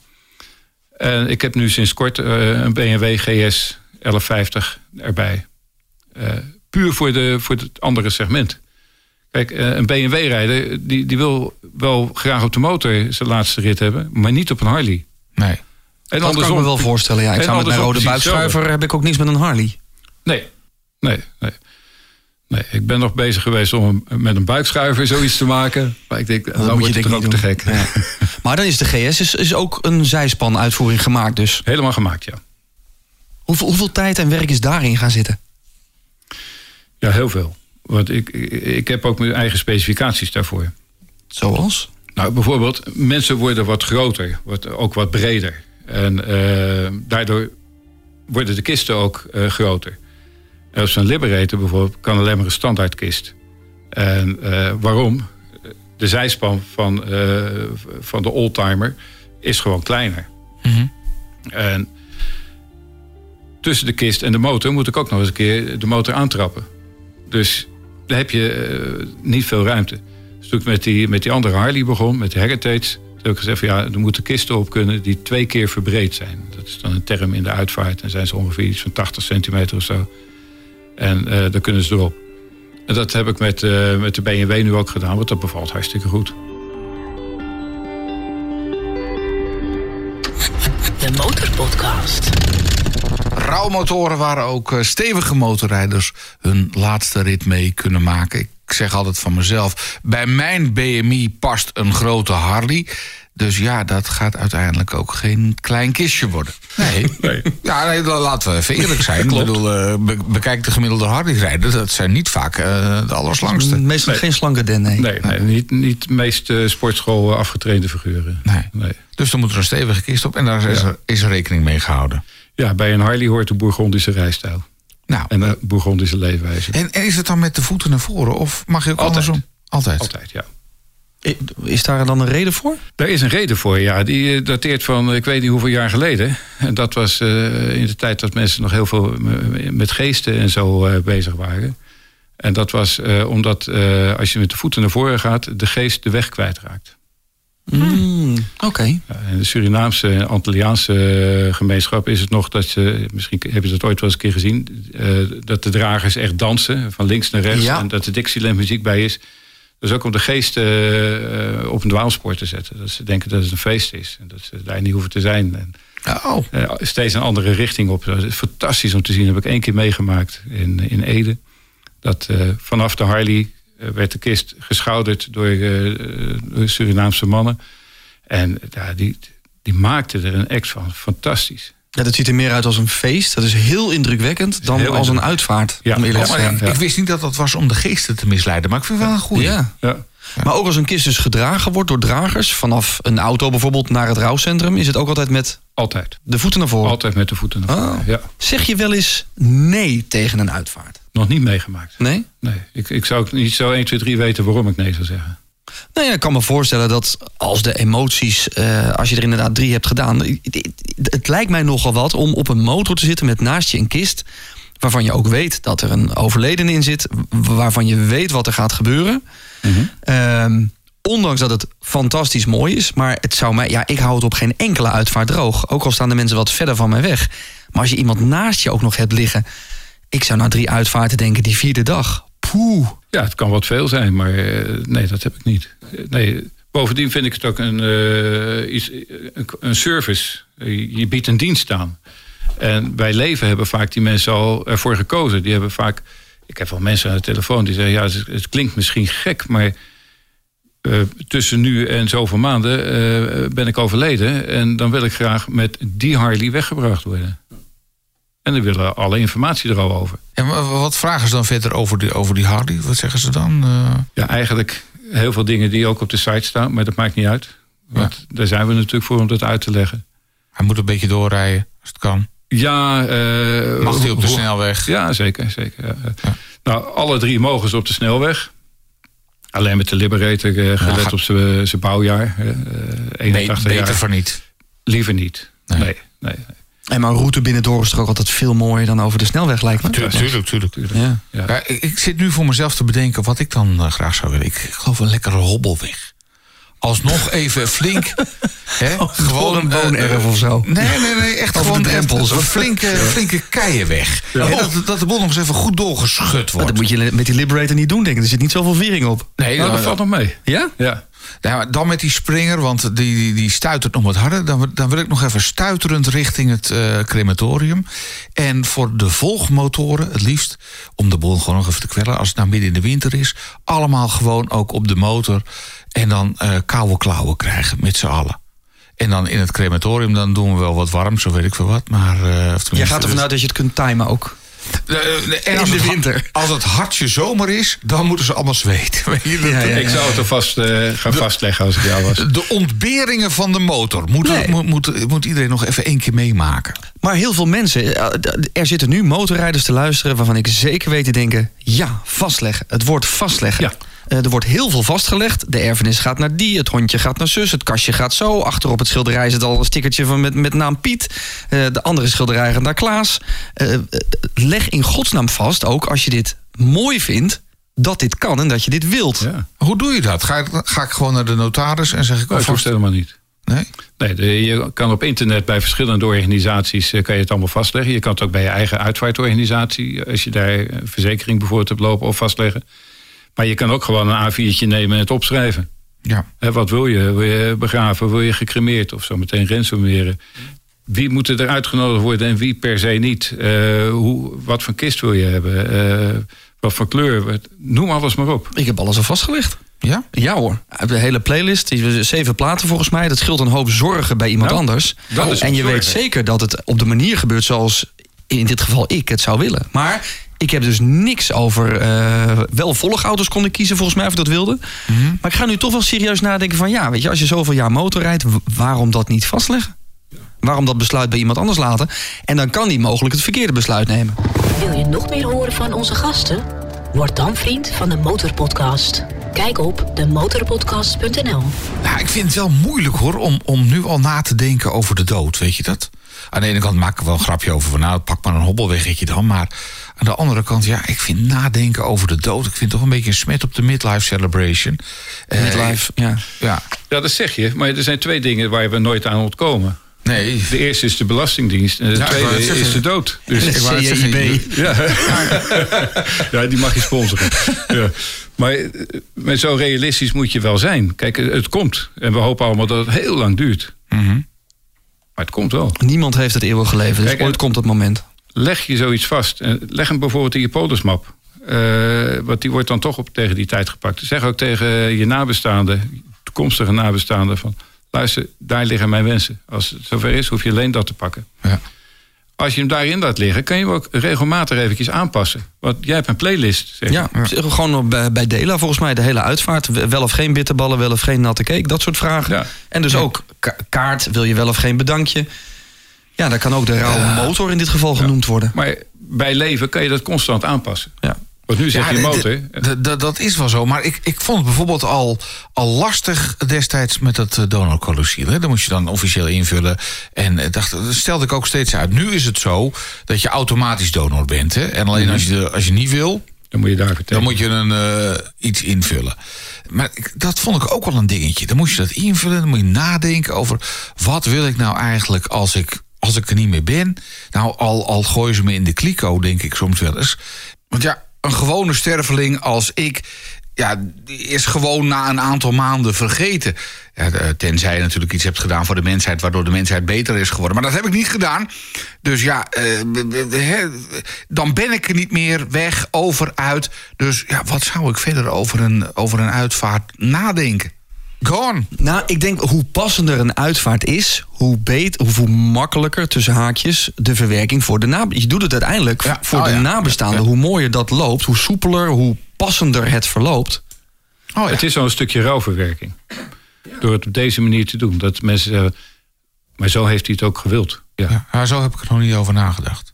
En ik heb nu sinds kort eh, een BMW GS 1150 erbij. Eh, puur voor, de, voor het andere segment. Kijk, eh, een BMW-rijder die, die wil wel graag op de motor zijn laatste rit hebben, maar niet op een Harley. Nee. En Dat kan ik me wel voorstellen. Ja, ik zou met mijn rode buikschuiver heb ik ook niks met een Harley. Nee, nee, nee. Nee, ik ben nog bezig geweest om met een buikschuiver zoiets te maken. Maar ik denk, Dat nou moet wordt je het ook te gek. Ja. Maar dan is de GS is, is ook een zijspan uitvoering gemaakt dus. Helemaal gemaakt, ja. Hoeveel, hoeveel tijd en werk is daarin gaan zitten? Ja, heel veel. Want ik, ik, heb ook mijn eigen specificaties daarvoor. Zoals? Nou, bijvoorbeeld, mensen worden wat groter, wat, ook wat breder. En eh, daardoor worden de kisten ook eh, groter. En op zo'n Liberator bijvoorbeeld kan alleen maar een standaardkist. En eh, waarom? De zijspan van, van de oldtimer is gewoon kleiner. Mhm. En tussen de kist en de motor moet ik ook nog eens een keer de motor aantrappen. Dus daar heb je eh, niet veel ruimte. Dus toen ik met die, met die andere Harley begon, met de Heritage... toen heb ik gezegd van ja, er moeten kisten op kunnen die twee keer verbreed zijn. Dat is dan een term in de uitvaart. En zijn ze ongeveer iets van 80 centimeter of zo. En eh dan kunnen ze erop. En dat heb ik met, eh, met de BMW nu ook gedaan, want dat bevalt hartstikke goed. De Motorpodcast. Rouwmotoren waar ook eh, stevige motorrijders hun laatste rit mee kunnen maken. Ik zeg altijd van mezelf, bij mijn BMI past een grote Harley. Dus ja, dat gaat uiteindelijk ook geen klein kistje worden. Nee. Nee. Ja, nee, dan laten we even eerlijk zijn. Ik bedoel, eh, be- bekijk de gemiddelde Harley-rijder. Dat zijn niet vaak eh, de allerslangste. Meestal Nee. geen slanke den, nee. Nee, nee niet, niet de meest sportschool afgetrainde figuren. Nee. nee. Dus er moet er een stevige kist op. En daar is, Ja. er, is er rekening mee gehouden. Ja, bij een Harley hoort de Bourgondische rijstijl. Nou, En de Bourgondische leefwijze. en, en is het dan met de voeten naar voren? Of mag je ook Altijd. andersom? Altijd. Altijd, ja. Is daar dan een reden voor? Daar is een reden voor, ja. Die eh, dateert van, ik weet niet hoeveel jaar geleden. En dat was eh, in de tijd dat mensen nog heel veel m- met geesten en zo eh, bezig waren. En dat was eh, omdat eh, als je met de voeten naar voren gaat... de geest de weg kwijtraakt. Mm, Oké. In de Surinaamse en Antilliaanse gemeenschap is het nog dat ze... misschien heb je dat ooit wel eens een keer gezien... eh, dat de dragers echt dansen, van links naar rechts... Ja. en dat er Dixieland muziek bij is. Dus ook om de geest eh, eh, op een dwaalspoor te zetten. Dat ze denken dat het een feest is. En dat ze daar niet hoeven te zijn. En, Oh, steeds een andere richting op. Dat is fantastisch om te zien. Dat heb ik één keer meegemaakt in, in Ede. Dat vanaf de Harley werd de kist geschouderd door, eh, door Surinaamse mannen. En ja, die, die maakten er een act van. Fantastisch. Ja, dat ziet er meer uit als een feest. Dat is heel indrukwekkend dan heel als een uitvaart. Ja. om eerlijk Ja, te maar zijn. ik, ik wist niet dat dat was om de geesten te misleiden. Maar ik vind het wel een goeie. Ja. Ja. Maar ook als een kist dus gedragen wordt door dragers... vanaf een auto bijvoorbeeld naar het rouwcentrum... is het ook altijd met Altijd. de voeten naar voren. Altijd met de voeten naar voren. Oh. Ja. Zeg je wel eens nee tegen een uitvaart? Nog niet meegemaakt. Nee? Nee, ik, ik zou niet zo 1, 2, 3 weten waarom ik nee zou zeggen. Nou ja, ik kan me voorstellen dat als de emoties, eh, als je er inderdaad drie hebt gedaan, het, het- het lijkt mij nogal wat om op een motor te zitten met naast je een kist, waarvan je ook weet dat er een overledene in zit, waarvan je weet wat er gaat gebeuren. Ehm, ondanks dat het fantastisch mooi is, maar het zou mij, ja, ik hou het op geen enkele uitvaart droog. Ook al staan de mensen wat verder van mij weg. Maar als je iemand naast je ook nog hebt liggen, ik zou na drie uitvaarten denken, die vierde dag. Poeh. Ja, het kan wat veel zijn, maar eh, nee, dat heb ik niet. Eh, Nee, bovendien vind ik het ook een, eh, iets, een, service. Je biedt een dienst aan. En bij leven hebben vaak die mensen al ervoor gekozen. Die hebben vaak. Ik heb wel mensen aan de telefoon die zeggen: ja, het, het klinkt misschien gek, maar eh, tussen nu en zoveel maanden eh, ben ik overleden. En dan wil ik graag met die Harley weggebracht worden. En dan willen alle informatie er al over. En wa- wat vragen ze dan verder over die, over die Harley? Wat zeggen ze dan? Eh, Ja, eigenlijk heel veel dingen die ook op de site staan, maar dat maakt niet uit. Want daar zijn we natuurlijk voor om dat uit te leggen. hij moet een beetje doorrijden, als het kan. Ja, eh, Mag hij op de snelweg? Ja, zeker. zeker ja. Nou, alle drie mogen ze op de snelweg. Alleen met de Liberator, eh, gelet ga- op zijn zijn bouwjaar. eh, eh, Nee, 81 beter jaar. van niet. Liever niet. Nee. Nee. En maar route binnendoor is toch ook altijd veel mooier dan over de snelweg, lijkt me. Tuurlijk, tuurlijk. tuurlijk. Ja. Ja. Ja, ik, ik zit nu voor mezelf te bedenken wat ik dan eh, graag zou willen. Ik, ik geloof een lekkere hobbelweg. Alsnog even flink. hè, Gewoon een eh, woonerf eh, of zo. Nee, nee, nee. Echt Over gewoon de drempels. echt een flinke, flinke keienweg. Hè, dat, dat de boel nog eens even goed doorgeschud Maar wordt. dat moet je met die Liberator niet doen, denk ik. Er zit niet zoveel viering op. Nee, Nou, dat dan, valt nog mee. Ja? Ja. Dan met die springer, want die, die, die stuitert nog wat harder. Dan, dan wil ik nog even stuiterend richting het eh, crematorium. En voor de volgmotoren, het liefst, om de boel gewoon nog even te kwellen... als het nou midden in de winter is, allemaal gewoon ook op de motor... en dan eh koude klauwen krijgen met z'n allen. En dan in het crematorium, dan doen we wel wat warm, zo weet ik veel wat. Maar, eh, tenminste, Jij gaat ervan uit dat je het kunt timen ook. en In de winter. Als het hartje zomer is, dan moeten ze allemaal zweten. Weet je dat? Ja, ja, Ik zou het er vast eh, gaan vastleggen als ik jou was. De ontberingen van de motor. Moet, Nee. moet, moet, moet iedereen nog even één keer meemaken. Maar heel veel mensen, eh, er zitten nu motorrijders te luisteren waarvan ik zeker weet te denken: ja, vastleggen. Het woord vastleggen. Eh, er wordt heel veel vastgelegd. De erfenis gaat naar die, het hondje gaat naar zus, het kastje gaat zo. Achterop het schilderij zit al een stickertje van met, met naam Piet. Eh, de andere schilderij gaat naar Klaas. Eh, leg in godsnaam vast, ook als je dit mooi vindt, dat dit kan en dat je dit wilt. Ja. Hoe doe je dat? Ga ik, ga ik gewoon naar de notaris en zeg ik Dat hoeft alvast... helemaal niet. Nee? Nee, de- je kan op internet bij verschillende organisaties kan je het allemaal vastleggen. Je kan het ook bij je eigen uitvaartorganisatie, als je daar een verzekering bijvoorbeeld hebt lopen, of vastleggen. Maar je kan ook gewoon een A4'tje nemen en het opschrijven. Ja. Hè, wat wil je? Wil je begraven? Wil je gecremeerd? Of zo meteen ransomeren? Wie moet er uitgenodigd worden en wie per se niet? Eh, hoe, wat voor kist wil je hebben? Eh, wat voor kleur? Noem alles maar op. Ik heb alles al vastgelegd. Ja? Ja hoor, de hele playlist, die zeven platen volgens mij. Dat scheelt een hoop zorgen bij iemand Nou, anders. en je zorgen. weet zeker dat het op de manier gebeurt zoals in dit geval ik het zou willen. Maar ik heb dus niks over... eh, wel volgauto's kon ik kiezen volgens mij of ik dat wilde. Maar ik ga nu toch wel serieus nadenken van... ja, weet je, als je zoveel jaar motor rijdt, w- waarom dat niet vastleggen? Waarom dat besluit bij iemand anders laten? En dan kan die mogelijk het verkeerde besluit nemen. Wil je nog meer horen van onze gasten? Word dan vriend van de Motorpodcast. Kijk op demotorpodcast.nl. Nou, ik vind het wel moeilijk hoor, om, om nu al na te denken over de dood, weet je dat? Aan de ene kant maak ik er wel een grapje over van, nou, pak maar een hobbelweggetje dan. Maar aan de andere kant, ja, ik vind nadenken over de dood, ik vind het toch een beetje een smet op de midlife celebration. Eh, Midlife, ja. Ja, Ja, dat zeg je. Maar er zijn twee dingen waar we nooit aan ontkomen. nee. De eerste is de Belastingdienst en de Ja, tweede het zeggen. is de dood. Dus Ik wou CIB. Ja. ja, die mag je sponsoren. Ja. Maar, eh, maar zo realistisch moet je wel zijn. Kijk, het komt. En we hopen allemaal dat het heel lang duurt. Mhm. Maar het komt wel. Niemand heeft het eeuwige leven, dus Kijk, ooit komt het moment. Leg je zoiets vast. En leg hem bijvoorbeeld in je polismap. Eh, want die wordt dan toch op tegen die tijd gepakt. Zeg ook tegen je nabestaanden, toekomstige nabestaanden... van luister, daar liggen mijn wensen. Als het zover is, hoef je alleen dat te pakken. Ja. Als je hem daarin laat liggen, kan je hem ook regelmatig eventjes aanpassen. Want jij hebt een playlist. Zeg. Ja, gewoon bij, bij Dela volgens mij de hele uitvaart. Wel of geen bitterballen, wel of geen natte cake. Dat soort vragen. Ja. En dus ook ka- kaart, wil je wel of geen bedankje. Ja, daar kan ook de rauwe motor in dit geval genoemd worden. Maar bij leven kan je dat constant aanpassen. Ja. Want nu zeg je motor. dat is wel zo, maar ik, ik vond het bijvoorbeeld al, al lastig destijds met het eh, donorcolossiel. hè. Dat moest je dan officieel invullen. En eh, dacht, dat stelde ik ook steeds uit. Nu is het zo dat je automatisch donor bent. Hè? En alleen als, je, als je niet wil, Dan moet je daar vertellen. dan moet je een, eh, iets invullen. Maar ik, dat vond ik ook wel een dingetje. Dan moest je dat invullen, dan moet je nadenken over... wat wil ik nou eigenlijk als ik, als ik er niet meer ben? Nou, al, al gooien ze me in de kliko, denk ik soms wel eens. Want ja, een gewone sterveling als ik... Ja, die is gewoon na een aantal maanden vergeten. Tenzij je natuurlijk iets hebt gedaan voor de mensheid... waardoor de mensheid beter is geworden. Maar dat heb ik niet gedaan. Dus ja, eh, dan ben ik er niet meer weg, over, uit. Dus ja, wat zou ik verder over een, over een uitvaart nadenken? Gone. Nou, ik denk hoe passender een uitvaart is, hoe beter, hoe makkelijker tussen haakjes de verwerking voor de nabestaanden. Je doet het uiteindelijk Ja, voor oh de ja. nabestaanden. Hoe mooier dat loopt, hoe soepeler, hoe passender het verloopt. Oh, ja. Het is al een stukje rouwverwerking. Door het op deze manier te doen. Dat mensen zeggen, maar zo heeft hij het ook gewild. Ja. Ja, maar zo heb ik er nog niet over nagedacht.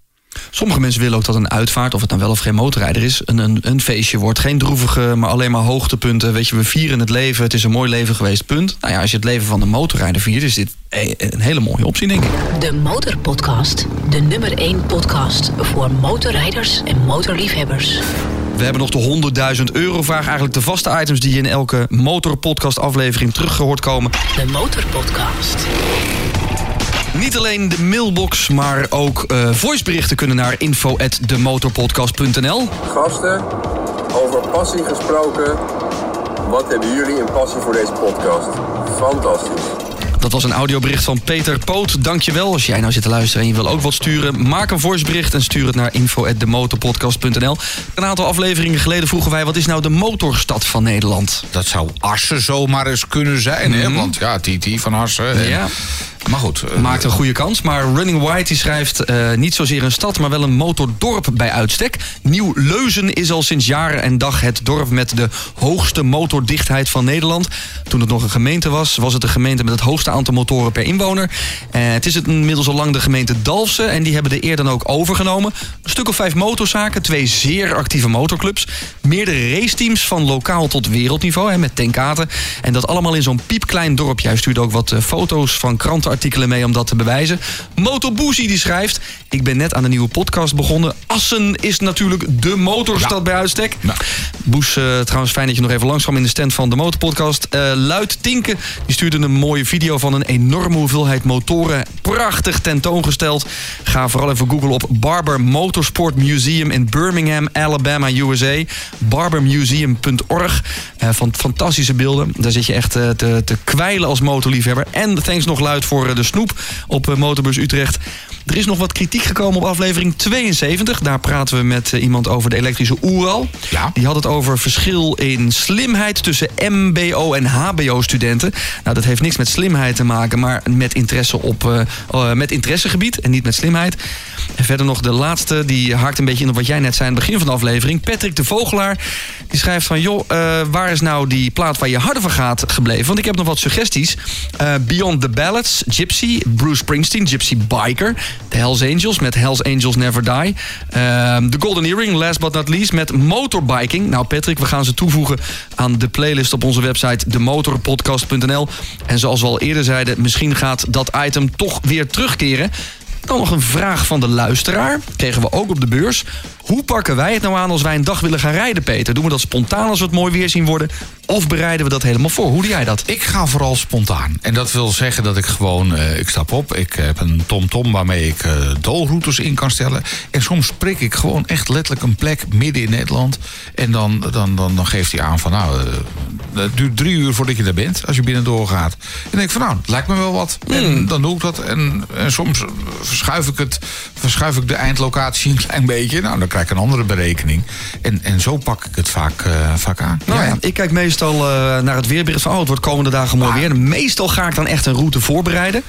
Sommige mensen willen ook dat een uitvaart, of het dan wel of geen motorrijder is, een, een, een feestje wordt. Geen droevige, maar alleen maar hoogtepunten. Weet je, we vieren het leven, het is een mooi leven geweest, punt. Nou ja, als je het leven van de motorrijder viert, is dit een hele mooie optie, denk ik. De Motorpodcast. De nummer 1 podcast voor motorrijders en motorliefhebbers. We hebben nog de 100.000 euro vraag. Eigenlijk de vaste items die in elke motorpodcast aflevering teruggehoord komen. De Motorpodcast. Niet alleen de mailbox, maar ook eh, voiceberichten kunnen naar info@demotorpodcast.nl. Gasten, over passie gesproken. Wat hebben jullie een passie voor deze podcast? Fantastisch. Dat was een audiobericht van Peter Poot. Dankjewel. Als jij nou zit te luisteren en je wil ook wat sturen... maak een voicebericht en stuur het naar info@demotorpodcast.nl. Een aantal afleveringen geleden vroegen wij... wat is nou de motorstad van Nederland? Dat zou Assen zomaar eens kunnen zijn, hè? Want ja, Titi van Assen. en- Ja. Maar goed. eh, Maakt een goede kans. Maar Running White die schrijft eh, niet zozeer een stad, maar wel een motordorp bij uitstek. Nieuw-Leuzen is al sinds jaren en dag het dorp met de hoogste motordichtheid van Nederland. Toen het nog een gemeente was, was het de gemeente met het hoogste aantal motoren per inwoner. Eh, het is het inmiddels al lang de gemeente Dalfsen en die hebben de eer dan ook overgenomen. Een stuk of vijf motorzaken, twee zeer actieve motorclubs. Meerdere raceteams van lokaal tot wereldniveau hè, met tenkaten. En dat allemaal in zo'n piepklein dorpje. Hij stuurde ook wat eh, foto's van krantenartikelen mee om dat te bewijzen. Motorboozy die schrijft... Ik ben net aan een nieuwe podcast begonnen. Assen is natuurlijk de motorstad bij uitstek. Ja. Boes, eh, trouwens fijn dat je nog even langskwam in de stand van de Motorpodcast. Eh Luid Tinken die stuurde een mooie video van een enorme hoeveelheid motoren. Prachtig tentoongesteld. Ga vooral even googlen op Barber Motorsport Museum in Birmingham, Alabama, USA. barbermuseum.org. Eh, van fantastische beelden. Daar zit je echt eh, te, te kwijlen als motorliefhebber. En thanks nog luid voor eh, de snoep op Motorbus Utrecht. Er is nog wat kritiek gekomen op aflevering 72. Daar praten we met eh, iemand over de elektrische Oeral. Ja. Die had het over verschil in slimheid tussen MBO en HBO-studenten. Nou, dat heeft niks met slimheid te maken, maar met interesse op eh, eh, met interessegebied en niet met slimheid. En verder nog de laatste, die haakt een beetje in op wat jij net zei aan het begin van de aflevering. Patrick de Vogelaar, die schrijft van... joh, waar is nou die plaat waar je harder van gaat gebleven? Want ik heb nog wat suggesties. Beyond the Ballads, Gypsy, Bruce Springsteen, Gypsy Biker... The Hells Angels met Hells Angels Never Die. Ehm, The Golden Earring, last but not least, met motorbiking. Nou Patrick, we gaan ze toevoegen aan de playlist op onze website... demotorpodcast.nl. En zoals we al eerder zeiden, misschien gaat dat item toch weer terugkeren... Dan nog een vraag van de luisteraar. Kregen we ook op de beurs. Hoe pakken wij het nou aan als wij een dag willen gaan rijden, Peter? Doen we dat spontaan als we het mooi weer zien worden? Of bereiden we dat helemaal voor? Hoe doe jij dat? Ik ga vooral spontaan. En dat wil zeggen dat ik gewoon, eh, ik stap op. Ik heb een TomTom waarmee ik eh doolroutes in kan stellen. En soms prik ik gewoon echt letterlijk een plek midden in Nederland. En dan, dan, dan, dan geeft hij aan van nou, eh, het duurt drie uur voordat je daar bent. Als je binnen doorgaat. En dan denk ik van nou, het lijkt me wel wat. En dan doe ik dat. En, en soms verschuif ik, het, verschuif ik de eindlocatie een klein beetje. Nou, dan krijg ik een andere berekening. En, en zo pak ik het vaak, eh, vaak aan. Nou ja, ik kijk meestal eh, naar het weerbericht van... oh, het wordt komende dagen mooi weer. En meestal ga ik dan echt een route voorbereiden.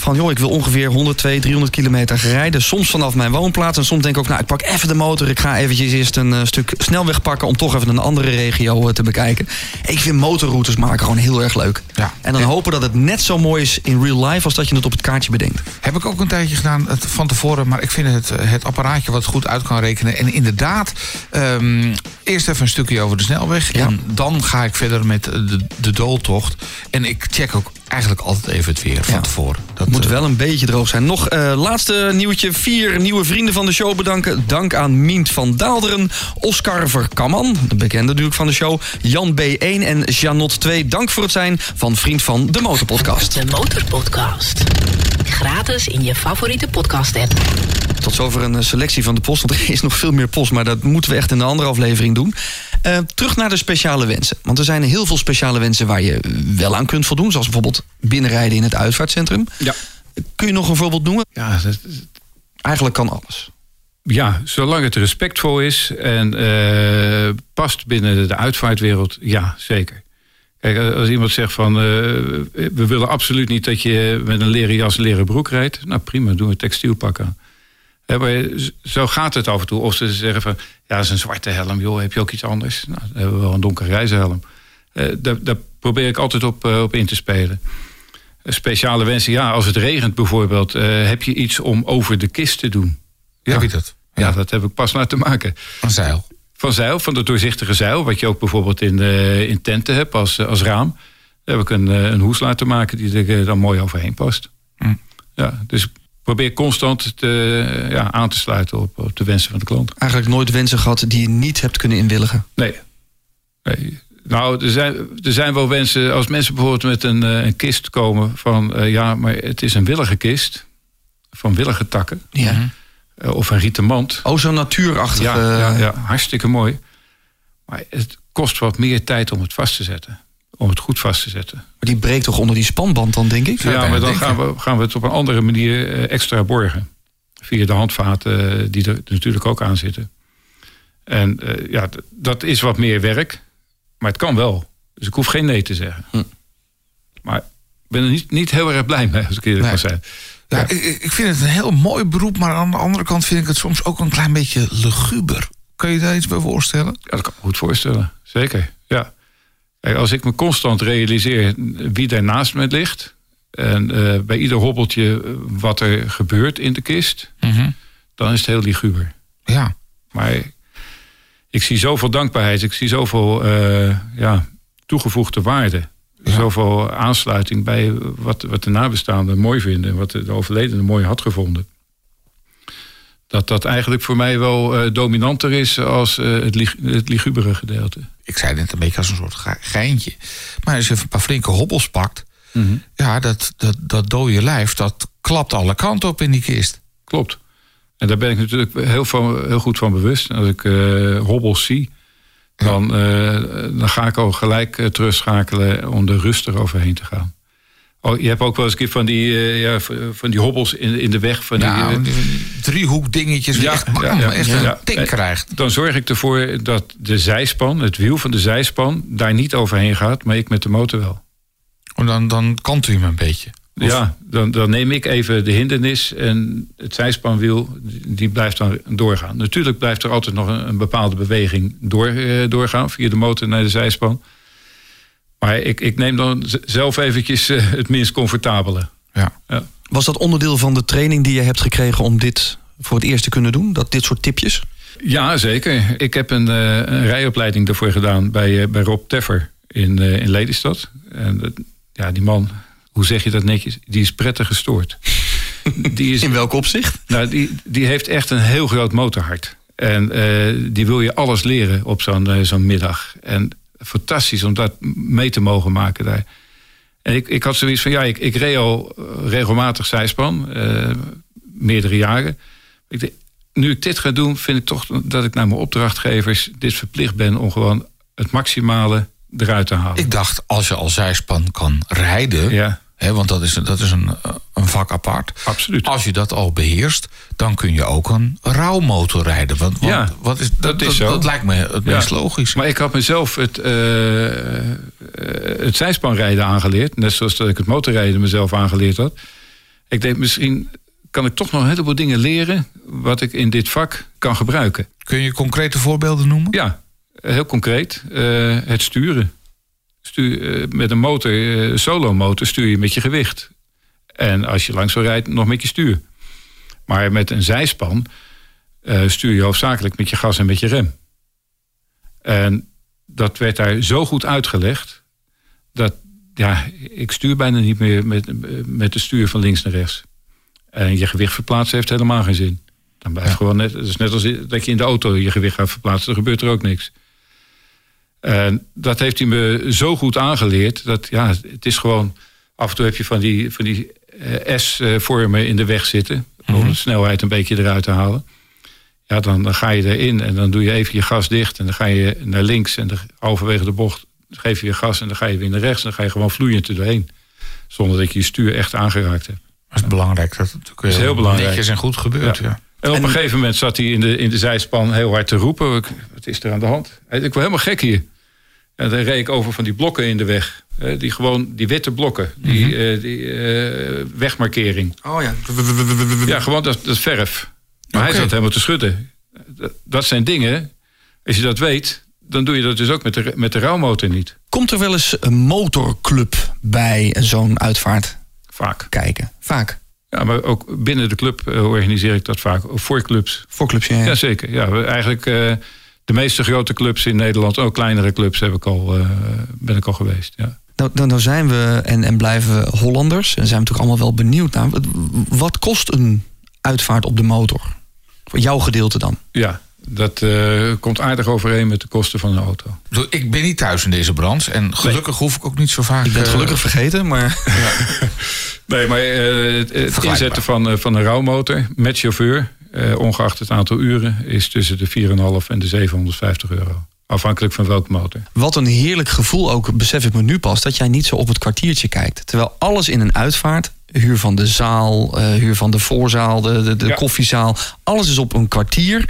Van, joh, ik wil ongeveer 100, 200, 300 kilometer rijden. Soms vanaf mijn woonplaats. En soms denk ik ook, nou, ik pak even de motor. Ik ga eventjes eerst een eh, stuk snelweg pakken... om toch even een andere regio eh, te bekijken. Ik vind motorroutes maken gewoon heel erg leuk. Ja. En dan hopen dat het net zo mooi is in real life... als dat je het op het kaartje bedenkt. Heb ik ook een tijdje gedaan het, van tevoren. Maar ik vind het, eh, het apparaatje wat goed uit kan rekenen. En inderdaad, ehm, eerst even een stukje over de snelweg. Ja. En dan ga ik verder met de, de dooltocht. En ik check ook eigenlijk altijd even het weer van Ja. tevoren. Dat Moet eh, wel een beetje droog zijn. Nog eh, laatste nieuwtje. Vier nieuwe vrienden van de show bedanken. Dank aan Mient van Daalderen. Oscar Verkamman, de bekende natuurlijk van de show. Jan B1 en Janot 2. Dank voor het zijn van Vriend van de Motorpodcast. De Motorpodcast. Gratis in je favoriete podcast-app. Tot zover een eh, selectie van de post. Want er is nog veel meer post. Maar dat moeten we echt in de andere aflevering doen. Eh, terug naar de speciale wensen. Want er zijn heel veel speciale wensen waar je wel aan kunt voldoen. Zoals bijvoorbeeld binnenrijden in het uitvaartcentrum. Ja. Kun je nog een voorbeeld noemen? Ja, dat, Eigenlijk kan alles. ja, zolang het respectvol is en eh, past binnen de uitvaartwereld, ja, zeker. Kijk, als iemand zegt van, eh, we willen absoluut niet dat je met een leren jas, leren broek rijdt. Nou prima, doen we textiel pakken. Zo gaat het af en toe. Of ze zeggen van, ja, dat is een zwarte helm, joh, heb je ook iets anders? Nou, dan hebben we wel een donkere reizenhelm. Eh, daar, daar probeer ik altijd op, eh, op in te spelen. Speciale wensen, ja, als het regent bijvoorbeeld, eh, heb je iets om over de kist te doen? Heb je dat? Ja, dat heb ik pas laten maken. Een zeil. Van zeil, van de doorzichtige zeil, wat je ook bijvoorbeeld in, in tenten hebt als, als raam. Daar heb ik een, een hoes laten maken die er dan mooi overheen past. Hm. Ja, dus probeer constant te, ja, aan te sluiten op, op de wensen van de klant. Eigenlijk nooit wensen gehad die je niet hebt kunnen inwilligen. Nee. nee. Nou, er zijn, er zijn wel wensen, als mensen bijvoorbeeld met een, eh, een kist komen van eh, ja, maar het is een willige kist van willige takken Ja. eh, of een rieten mand. Oh, zo natuurachtig. Ja, eh, ja, ja, hartstikke mooi. Maar het kost wat meer tijd om het vast te zetten. Om het goed vast te zetten. Maar die breekt toch onder die spanband dan, denk ik? Ja, maar dan gaan we, gaan we het op een andere manier eh, extra borgen. Via de handvaten eh, die er natuurlijk ook aan zitten. En eh, ja, dat is wat meer werk. Maar het kan wel. Dus ik hoef geen nee te zeggen. Hm. Maar ben er niet, niet heel erg blij mee, als ik eerlijk Nee. mag zijn. Ja, ik, ik ik vind het een heel mooi beroep, maar aan de andere kant vind ik het soms ook een klein beetje luguber. Kun je daar iets bij voorstellen? Ja, dat kan ik me goed voorstellen. Zeker, ja. Als ik me constant realiseer wie daar naast me ligt... en eh, bij ieder hobbeltje eh, wat er gebeurt in de kist... dan is het heel liguber. Ja. Maar ik zie zoveel dankbaarheid, ik zie zoveel eh, ja, toegevoegde waarde. Zoveel aansluiting bij wat, wat de nabestaanden mooi vinden... en wat de overledene mooi had gevonden. Dat dat eigenlijk voor mij wel dominanter is als het, lig, het ligubere gedeelte. Ik zei net een beetje als een soort ge- geintje. Maar als je een paar flinke hobbels pakt... ja, dat, dat, dat dode lijf, dat klapt alle kanten op in die kist. Klopt. En daar ben ik natuurlijk heel, van, heel goed van bewust. Als ik eh, hobbels zie, dan, eh, dan ga ik al gelijk eh, terugschakelen om er rustig overheen te gaan. Oh, je hebt ook wel eens een keer van die, eh, ja, van die hobbels in, in de weg. Van die, Ja, eh, die driehoek dingetjes. Ja, echt, bam, ja, echt een tik Ja. krijgt. dan zorg ik ervoor dat de zijspan, het wiel van de zijspan, daar niet overheen gaat, maar ik met de motor wel. Oh, Dan, dan kant u hem een beetje. Of- Ja, dan, dan neem ik even de hindernis en het zijspanwiel die blijft dan doorgaan. Natuurlijk blijft er altijd nog een, een bepaalde beweging door, eh, doorgaan via de motor naar de zijspan. Maar ik, ik neem dan zelf eventjes eh, het minst comfortabele. Ja. Ja. Was dat onderdeel van de training die je hebt gekregen om dit voor het eerst te kunnen doen? Dat dit soort tipjes? Ja, zeker. Ik heb een, eh, een rijopleiding daarvoor gedaan bij, eh, bij Rob Teffer in, in Lelystad. En ja, die man, hoe zeg je dat netjes? Die is prettig gestoord. Die is, In welk opzicht? Nou, die, die heeft echt een heel groot motorhart. En die wil je alles leren op zo'n zo'n middag. En fantastisch om dat mee te mogen maken daar. En ik, ik had zoiets van, ja, ik, ik reed al eh, regelmatig zijspan. eh, meerdere jaren. Ik nu ik dit ga doen, vind ik toch dat ik naar mijn opdrachtgevers... dit verplicht ben om gewoon het maximale eruit te halen. Ik dacht, als je al zijspan kan rijden... Ja, Want dat is, dat is een, een vak apart. absoluut. Als je dat al beheerst, dan kun je ook een rouwmotor rijden. Want, want Ja, wat is, dat, dat is dat, zo. dat lijkt me het Ja. meest logisch. Maar ik had mezelf het, eh, eh, het zijspanrijden aangeleerd. Net zoals dat ik het motorrijden mezelf aangeleerd had. Ik denk, misschien kan ik toch nog een heleboel dingen leren... wat ik in dit vak kan gebruiken. Kun je concrete voorbeelden noemen? Ja, heel concreet. eh, het sturen. Stuur, eh, met een motor, eh, solo-motor, stuur je met je gewicht. En als je langzaam rijdt, nog met je stuur. Maar met een zijspan eh, stuur je hoofdzakelijk met je gas en met je rem. En dat werd daar zo goed uitgelegd... dat ja, ik stuur bijna niet meer met, met de stuur van links naar rechts. En je gewicht verplaatsen heeft helemaal geen zin. Dan blijft gewoon net, het is net als dat je in de auto je gewicht gaat verplaatsen, dan gebeurt er ook niks. En dat heeft hij me zo goed aangeleerd dat ja, het is gewoon af en toe heb je van die, van die eh, S-vormen in de weg zitten om de snelheid een beetje eruit te halen. Ja, dan, dan ga je erin en dan doe je even je gas dicht en dan ga je naar links en dan halverwege de bocht geef je je gas en dan ga je weer naar rechts en dan ga je gewoon vloeiend er doorheen. Zonder dat je je stuur echt aangeraakt hebt. Dat is belangrijk. Dat het is heel belangrijk. netjes en goed gebeurt. Ja. Ja. En op een gegeven moment zat hij in de, in de zijspan heel hard te roepen. Wat is er aan de hand? Ik word helemaal gek hier. En dan reed ik over van die blokken in de weg. Eh, Die gewoon, die witte blokken. Die, eh, die eh, wegmarkering. Oh ja. Ja, gewoon dat, dat verf. Maar hij zat helemaal te schudden. Dat, dat zijn dingen, als je dat weet... dan doe je dat dus ook met de, met de rouwmotor niet. Komt er wel eens een motorclub bij zo'n uitvaart Vaak. kijken? Vaak. Ja, maar ook binnen de club eh, organiseer ik dat vaak. Voor clubs. Voor clubs, ja. ja. Jazeker. Ja, we- eigenlijk eh, de meeste grote clubs in Nederland, ook kleinere clubs, heb ik al, eh, ben ik al geweest. Ja. Nou, dan, dan zijn we en, en blijven we Hollanders. En zijn we natuurlijk allemaal wel benieuwd naar. Wat kost een uitvaart op de motor? Voor jouw gedeelte dan? ja, dat eh, komt aardig overeen met de kosten van een auto. Ik ben niet thuis in deze branche. En gelukkig hoef ik ook niet zo vaak... Ik ben het eh, gelukkig vergeten, maar... Nee, maar eh, het, inzetten van, van een rouwmotor met chauffeur, eh, ongeacht het aantal uren, is tussen de 4,5 en de 750 euro. Afhankelijk van welke motor. Wat een heerlijk gevoel ook, besef ik me nu pas... dat jij niet zo op het kwartiertje kijkt. Terwijl alles in een uitvaart... huur van de zaal, eh, huur van de voorzaal, de, de, de Ja. koffiezaal... alles is op een kwartier.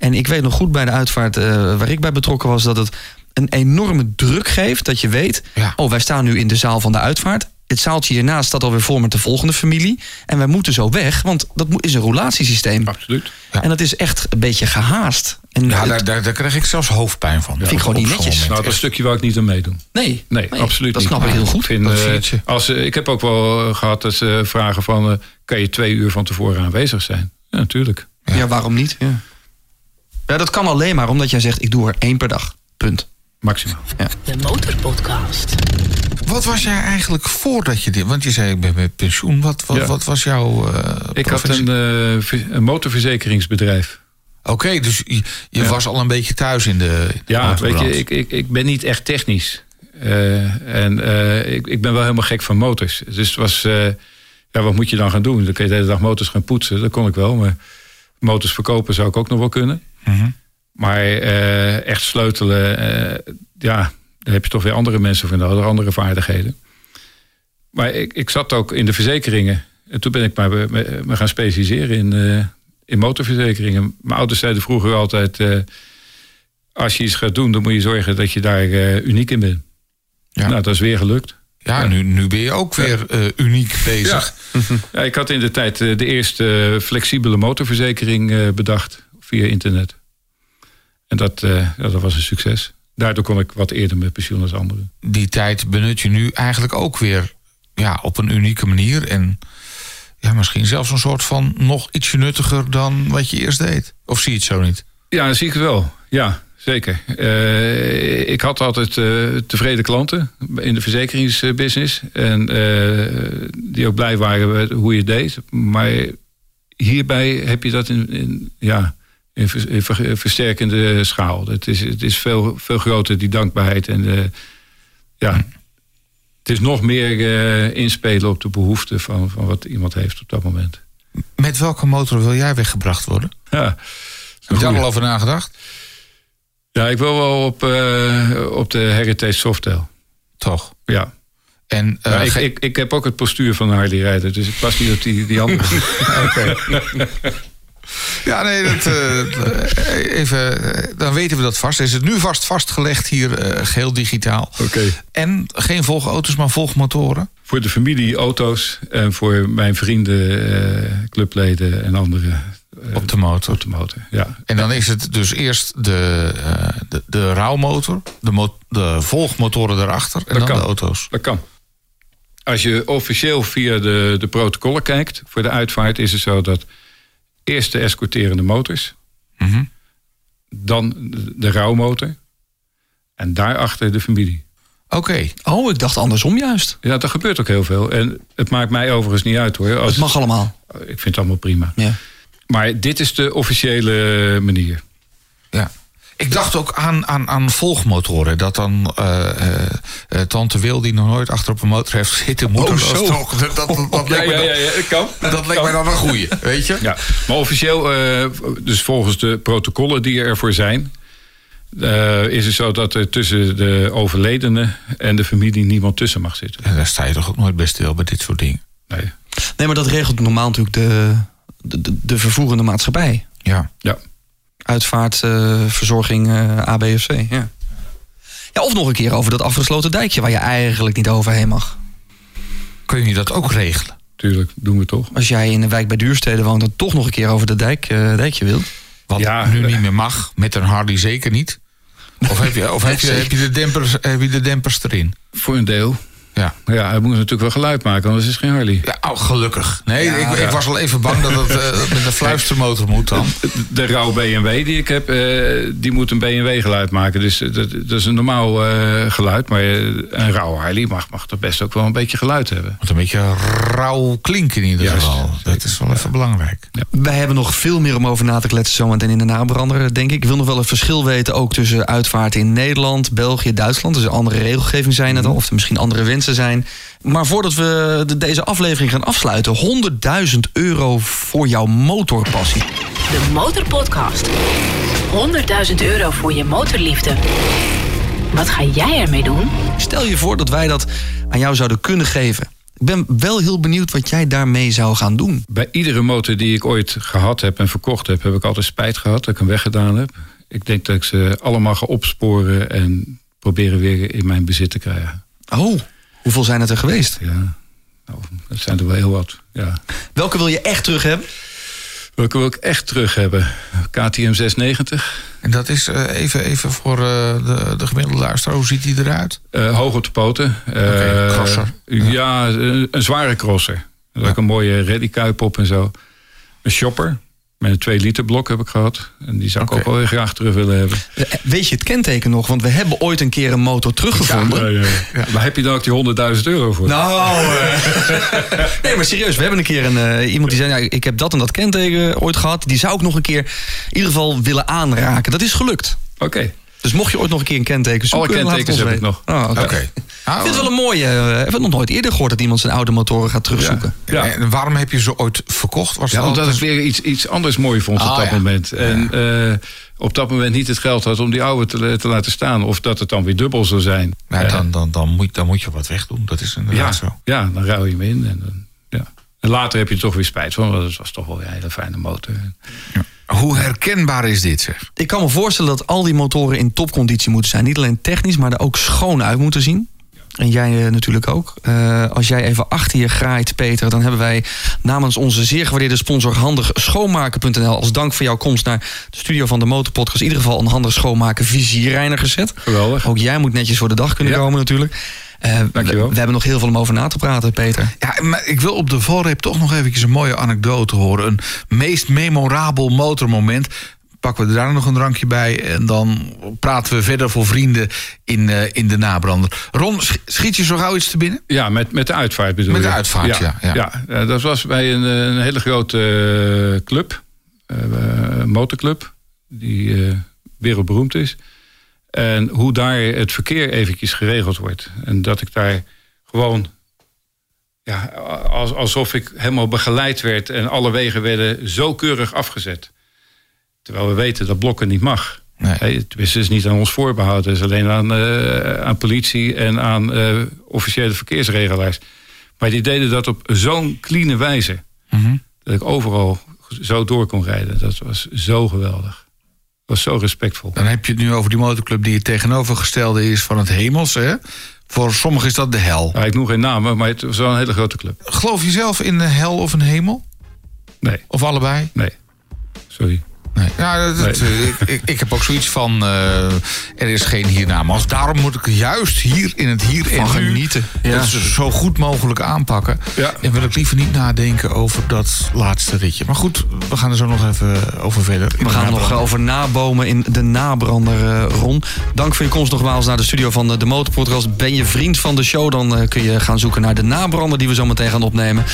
En ik weet nog goed bij de uitvaart eh, waar ik bij betrokken was... dat het een enorme druk geeft dat je weet... Ja. oh, wij staan nu in de zaal van de uitvaart... dit zaaltje hiernaast staat alweer vol met de volgende familie. En wij moeten zo weg, want dat is een roulatiesysteem. Absoluut. Ja. En dat is echt een beetje gehaast. En Ja, het- daar, daar, daar krijg ik zelfs hoofdpijn van. Vind ik gewoon niet netjes. Nou, dat stukje wou ik niet aan meedoen. nee, Nee, absoluut Dat niet. snap ik heel goed. Ik, vind, Dat eh, als, eh, ik heb ook wel eh, gehad dat ze vragen van... eh, kan je twee uur van tevoren aanwezig zijn? Ja, natuurlijk. Ja, waarom niet? Ja. Ja, dat kan alleen maar omdat jij zegt: ik doe er één per dag. Punt. Maximaal. De Motorpodcast. Wat was jij eigenlijk voordat je dit... Want je zei, ik ben met pensioen. Wat, wat, Ja. wat was jouw eh, Ik had een, eh, ver- een motorverzekeringsbedrijf. Oké, dus je, je Ja. was al een beetje thuis in de, in de Ja, weet je, ik, ik, ik ben niet echt technisch. Eh, en eh, ik, ik ben wel helemaal gek van motors. Dus het was, eh, ja, wat moet je dan gaan doen? Dan kun je de hele dag motors gaan poetsen. Dat kon ik wel, maar motors verkopen zou ik ook nog wel kunnen. Mhm. Maar eh, echt sleutelen, eh, ja, daar heb je toch weer andere mensen voor nodig, andere vaardigheden. Maar ik, ik zat ook in de verzekeringen. En toen ben ik maar me, me- me gaan specialiseren in, eh, in motorverzekeringen. Mijn ouders zeiden vroeger altijd... eh, als je iets gaat doen, dan moet je zorgen dat je daar eh, uniek in bent. Ja. Nou, dat is weer gelukt. Ja, Nu, nu ben je ook weer eh, uniek bezig. Ja, ik had in de tijd eh, de eerste eh, flexibele motorverzekering eh, bedacht via internet. En dat, eh, dat was een succes. Daardoor kon ik wat eerder met pensioen als anderen. Die tijd benut je nu eigenlijk ook weer ja, op een unieke manier. En ja, misschien zelfs een soort van nog ietsje nuttiger dan wat je eerst deed. Of zie je het zo niet? Ja, dat zie ik wel. Ja, zeker. Eh, ik had altijd eh, tevreden klanten in de verzekeringsbusiness. En die ook blij waren met hoe je het deed. Maar hierbij heb je dat in, in, ja, in, vers- in ver- versterkende schaal. Het is, het is veel, veel groter, die dankbaarheid. En ja, het is nog meer eh, inspelen op de behoeften van, van wat iemand heeft op dat moment. Met welke motor wil jij weggebracht worden? Ja, Heb je daar al over nagedacht? ja ik wil wel op, eh, op de Heritage Softail. Toch. Ja. En, eh, Ja, ik, ik, ik heb ook het postuur van een Harley rijder, dus ik pas niet op die, die andere. Ja, nee, dat, eh, even, eh, dan weten we dat vast. Is het nu vast vastgelegd hier, eh, geheel digitaal. Oké. En geen volgauto's, maar volgmotoren? Voor de familie auto's en voor mijn vrienden, eh, clubleden en anderen eh, Op de motor. op de motor. Ja. En dan is het dus eerst de, eh, de, de rouwmotor, de, mo- de volgmotoren daarachter en Dat dan kan. de auto's. Dat kan. Als je officieel via de, de protocollen kijkt voor de uitvaart, is het zo dat eerst de escorterende motors, Mhm. dan de, de rouwmotor en daarachter de familie. Oké, Oh, ik dacht andersom juist. Ja, dat gebeurt ook heel veel. En het maakt mij overigens niet uit hoor. Als, Het mag allemaal. Ik vind het allemaal prima. Ja. Maar dit is de officiële manier. Ik dacht ook aan, aan, aan volgmotoren. Dat dan eh, eh, eh, tante Wil, die nog nooit achter op een motor heeft gezeten... moet Oh, er zo. toch- dat, dat, dat, Ja, leek me ja, dan- ja, ja, dat kan. dat leek mij dan een goeie, weet je? Ja, maar officieel, eh, dus volgens de protocollen die ervoor zijn, eh, is het zo dat er tussen de overledene en de familie niemand tussen mag zitten. En daar sta je toch ook nooit bij stil bij dit soort dingen. Nee. Nee, maar dat regelt normaal natuurlijk de, de, de, de vervoerende maatschappij. Ja. Ja. Uitvaart, eh, verzorging, eh, A, B of C. Ja. ja, of nog een keer over dat afgesloten dijkje waar je eigenlijk niet overheen mag. Kun je dat ook regelen? Tuurlijk, doen we toch. Als jij in een wijk bij Duurstede woont en toch nog een keer over dat dijk, eh, dijkje wilt. Wat Ja, nu niet meer mag, met een Harley zeker niet. Of heb je, of heb je, heb je, de, dempers, heb je de dempers erin? Voor een deel. Ja. Ja, hij moet natuurlijk wel geluid maken, anders is het geen Harley. Ja, oh, gelukkig. Nee, ik, ik ja. was al even bang dat het eh, met een fluistermotor moet dan. De rauw BMW die ik heb, eh, die moet een BMW geluid maken. Dus eh, dat, dat is een normaal eh, geluid. Maar een rauw Harley mag, mag toch best ook wel een beetje geluid hebben. Moet een beetje rauw klinken in ieder geval. Dat is wel even belangrijk. Wij hebben nog veel meer om over na te kletsen zometeen in de nabrander, denk ik. Ik wil nog wel een verschil weten ook tussen uitvaart in Nederland, België, Duitsland. Dus een andere regelgeving zijn het al, of er misschien andere wensen zijn. Maar voordat we de- deze aflevering gaan afsluiten, 100.000 euro voor jouw motorpassie. De Motorpodcast. 100.000 euro voor je motorliefde. Wat ga jij ermee doen? Stel je voor dat wij dat aan jou zouden kunnen geven. Ik ben wel heel benieuwd wat jij daarmee zou gaan doen. Bij iedere motor die ik ooit gehad heb en verkocht heb, heb ik altijd spijt gehad dat ik hem weggedaan heb. Ik denk dat ik ze allemaal ga opsporen en proberen weer in mijn bezit te krijgen. Oh, hoeveel zijn het er geweest? Ja, Nou, dat zijn er wel heel wat, ja. Welke wil je echt terug hebben? Welke wil ik echt terug hebben? KTM 690. En dat is eh, even, even voor eh, de, de gemiddelde luisteraar. Hoe ziet die eruit? Eh, hoog op de poten. Eh, crosser. Ja, een, een zware crosser. Er ook een mooie readykuip op en zo. Een shopper. Met een 2 liter blok heb ik gehad. En die zou ik ook wel weer graag terug willen hebben. Eh, Weet je het kenteken nog? Want we hebben ooit een keer een motor teruggevonden. Ja, ja. Maar heb je dan ook die 100.000 euro voor? Nou, eh. nee, maar serieus. We hebben een keer een, eh, iemand die zei: nou, Ik heb dat en dat kenteken ooit gehad. Die zou ik nog een keer in ieder geval willen aanraken. Dat is gelukt. Oké. Dus mocht je ooit nog een keer een kenteken zoeken, Alle het kentekens heb ik nog. Oh, oké. Nou, Ik vind het wel een mooie. eh, ik heb het nog nooit eerder gehoord dat iemand zijn oude motoren gaat terugzoeken. Ja. En waarom heb je ze ooit verkocht? Was Ja, dat omdat ik altijd- weer iets, iets anders mooi vond op Ah, dat ja. moment. En eh, op dat moment niet het geld had om die oude te, te laten staan. Of dat het dan weer dubbel zou zijn. Eh, dan, dan, dan, moet, dan moet je wat wegdoen. Dat is ja, inderdaad zo. ja, dan ruil je hem in. En, dan, ja. en later heb je er toch weer spijt van. Want het was toch wel een hele fijne motor. Hoe herkenbaar is dit zeg? Ik kan me voorstellen dat al die motoren in topconditie moeten zijn. Niet alleen technisch, maar er ook schoon uit moeten zien. En jij eh, natuurlijk ook. Eh, als jij even achter je graait, Peter, dan hebben wij namens onze zeer gewaardeerde sponsor Handig Schoonmaken.nl als dank voor jouw komst naar de studio van de Motorpodcast in ieder geval een handig schoonmaken vizierreiniger gezet. Geweldig. Ook jij moet netjes voor de dag kunnen Ja. komen natuurlijk. Eh, we, Dankjewel. we hebben nog heel veel om over na te praten, Peter. Ja, maar ik wil op de valreep toch nog eventjes een mooie anekdote horen. Een meest memorabel motormoment. Pakken we daar nog een drankje bij en dan praten we verder voor vrienden in, eh, in de nabrander. Ron, sch- schiet je zo gauw iets te binnen? Ja, met, met de uitvaart bedoel Met de je? uitvaart, ja, ja. ja. eh, dat was bij een, een hele grote club. eh, motorclub. Die eh, wereldberoemd is. En hoe daar het verkeer eventjes geregeld wordt. En dat ik daar gewoon... Ja, als, alsof ik helemaal begeleid werd. En alle wegen werden zo keurig afgezet. Terwijl we weten dat blokken niet mag. Nee. Het is niet aan ons voorbehouden. Het is alleen aan, eh, aan politie en aan eh, officiële verkeersregelaars. Maar die deden dat op zo'n clean wijze. Mhm. Dat ik overal zo door kon rijden. Dat was zo geweldig. Dat was zo respectvol. Dan heb je het nu over die motorclub die het tegenovergestelde is van het hemels. Hè? Voor sommigen is dat de hel. Ja, ik noem geen namen, maar het was wel een hele grote club. Geloof je zelf in de hel of een hemel? Nee, Of allebei? nee. Sorry. Nee. Ja, dat, eh, ik, ik, ik heb ook zoiets van, eh, er is geen hiernamaals. Daarom moet ik juist hier in het hier en genieten. Ja. zo goed mogelijk aanpakken. Ja. En wil ik liever niet nadenken over dat laatste ritje. Maar goed, we gaan er zo nog even over verder. We gaan nog over nabomen in de nabrander, eh, Ron. Dank voor je komst nogmaals naar de studio van de, de Motorpodcast. Ben je vriend van de show, dan eh, kun je gaan zoeken naar de nabrander... die we zo meteen gaan opnemen.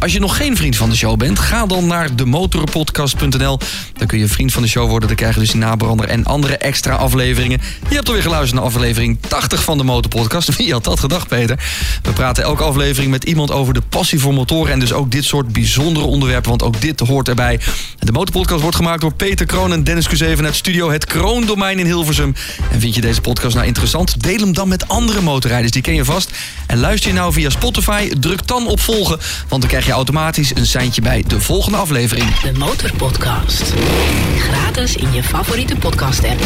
Als je nog geen vriend van de show bent, ga dan naar demotorpodcast.nl. Dan kun je vriend van de show worden. Dan krijg je dus die nabrander en andere extra afleveringen. Je hebt alweer geluisterd naar aflevering 80 van de Motorpodcast. Wie had dat gedacht, Peter? We praten elke aflevering met iemand over de passie voor motoren... en dus ook dit soort bijzondere onderwerpen, want ook dit hoort erbij. De Motorpodcast wordt gemaakt door Peter Kroon en Dennis Q7 uit studio Het Kroondomein in Hilversum. En vind je deze podcast nou interessant? Deel hem dan met andere motorrijders, die ken je vast. En luister je nou via Spotify, druk dan op volgen... want dan krijg je automatisch een seintje bij de volgende aflevering. De Motorpodcast. Gratis in je favoriete podcast-app.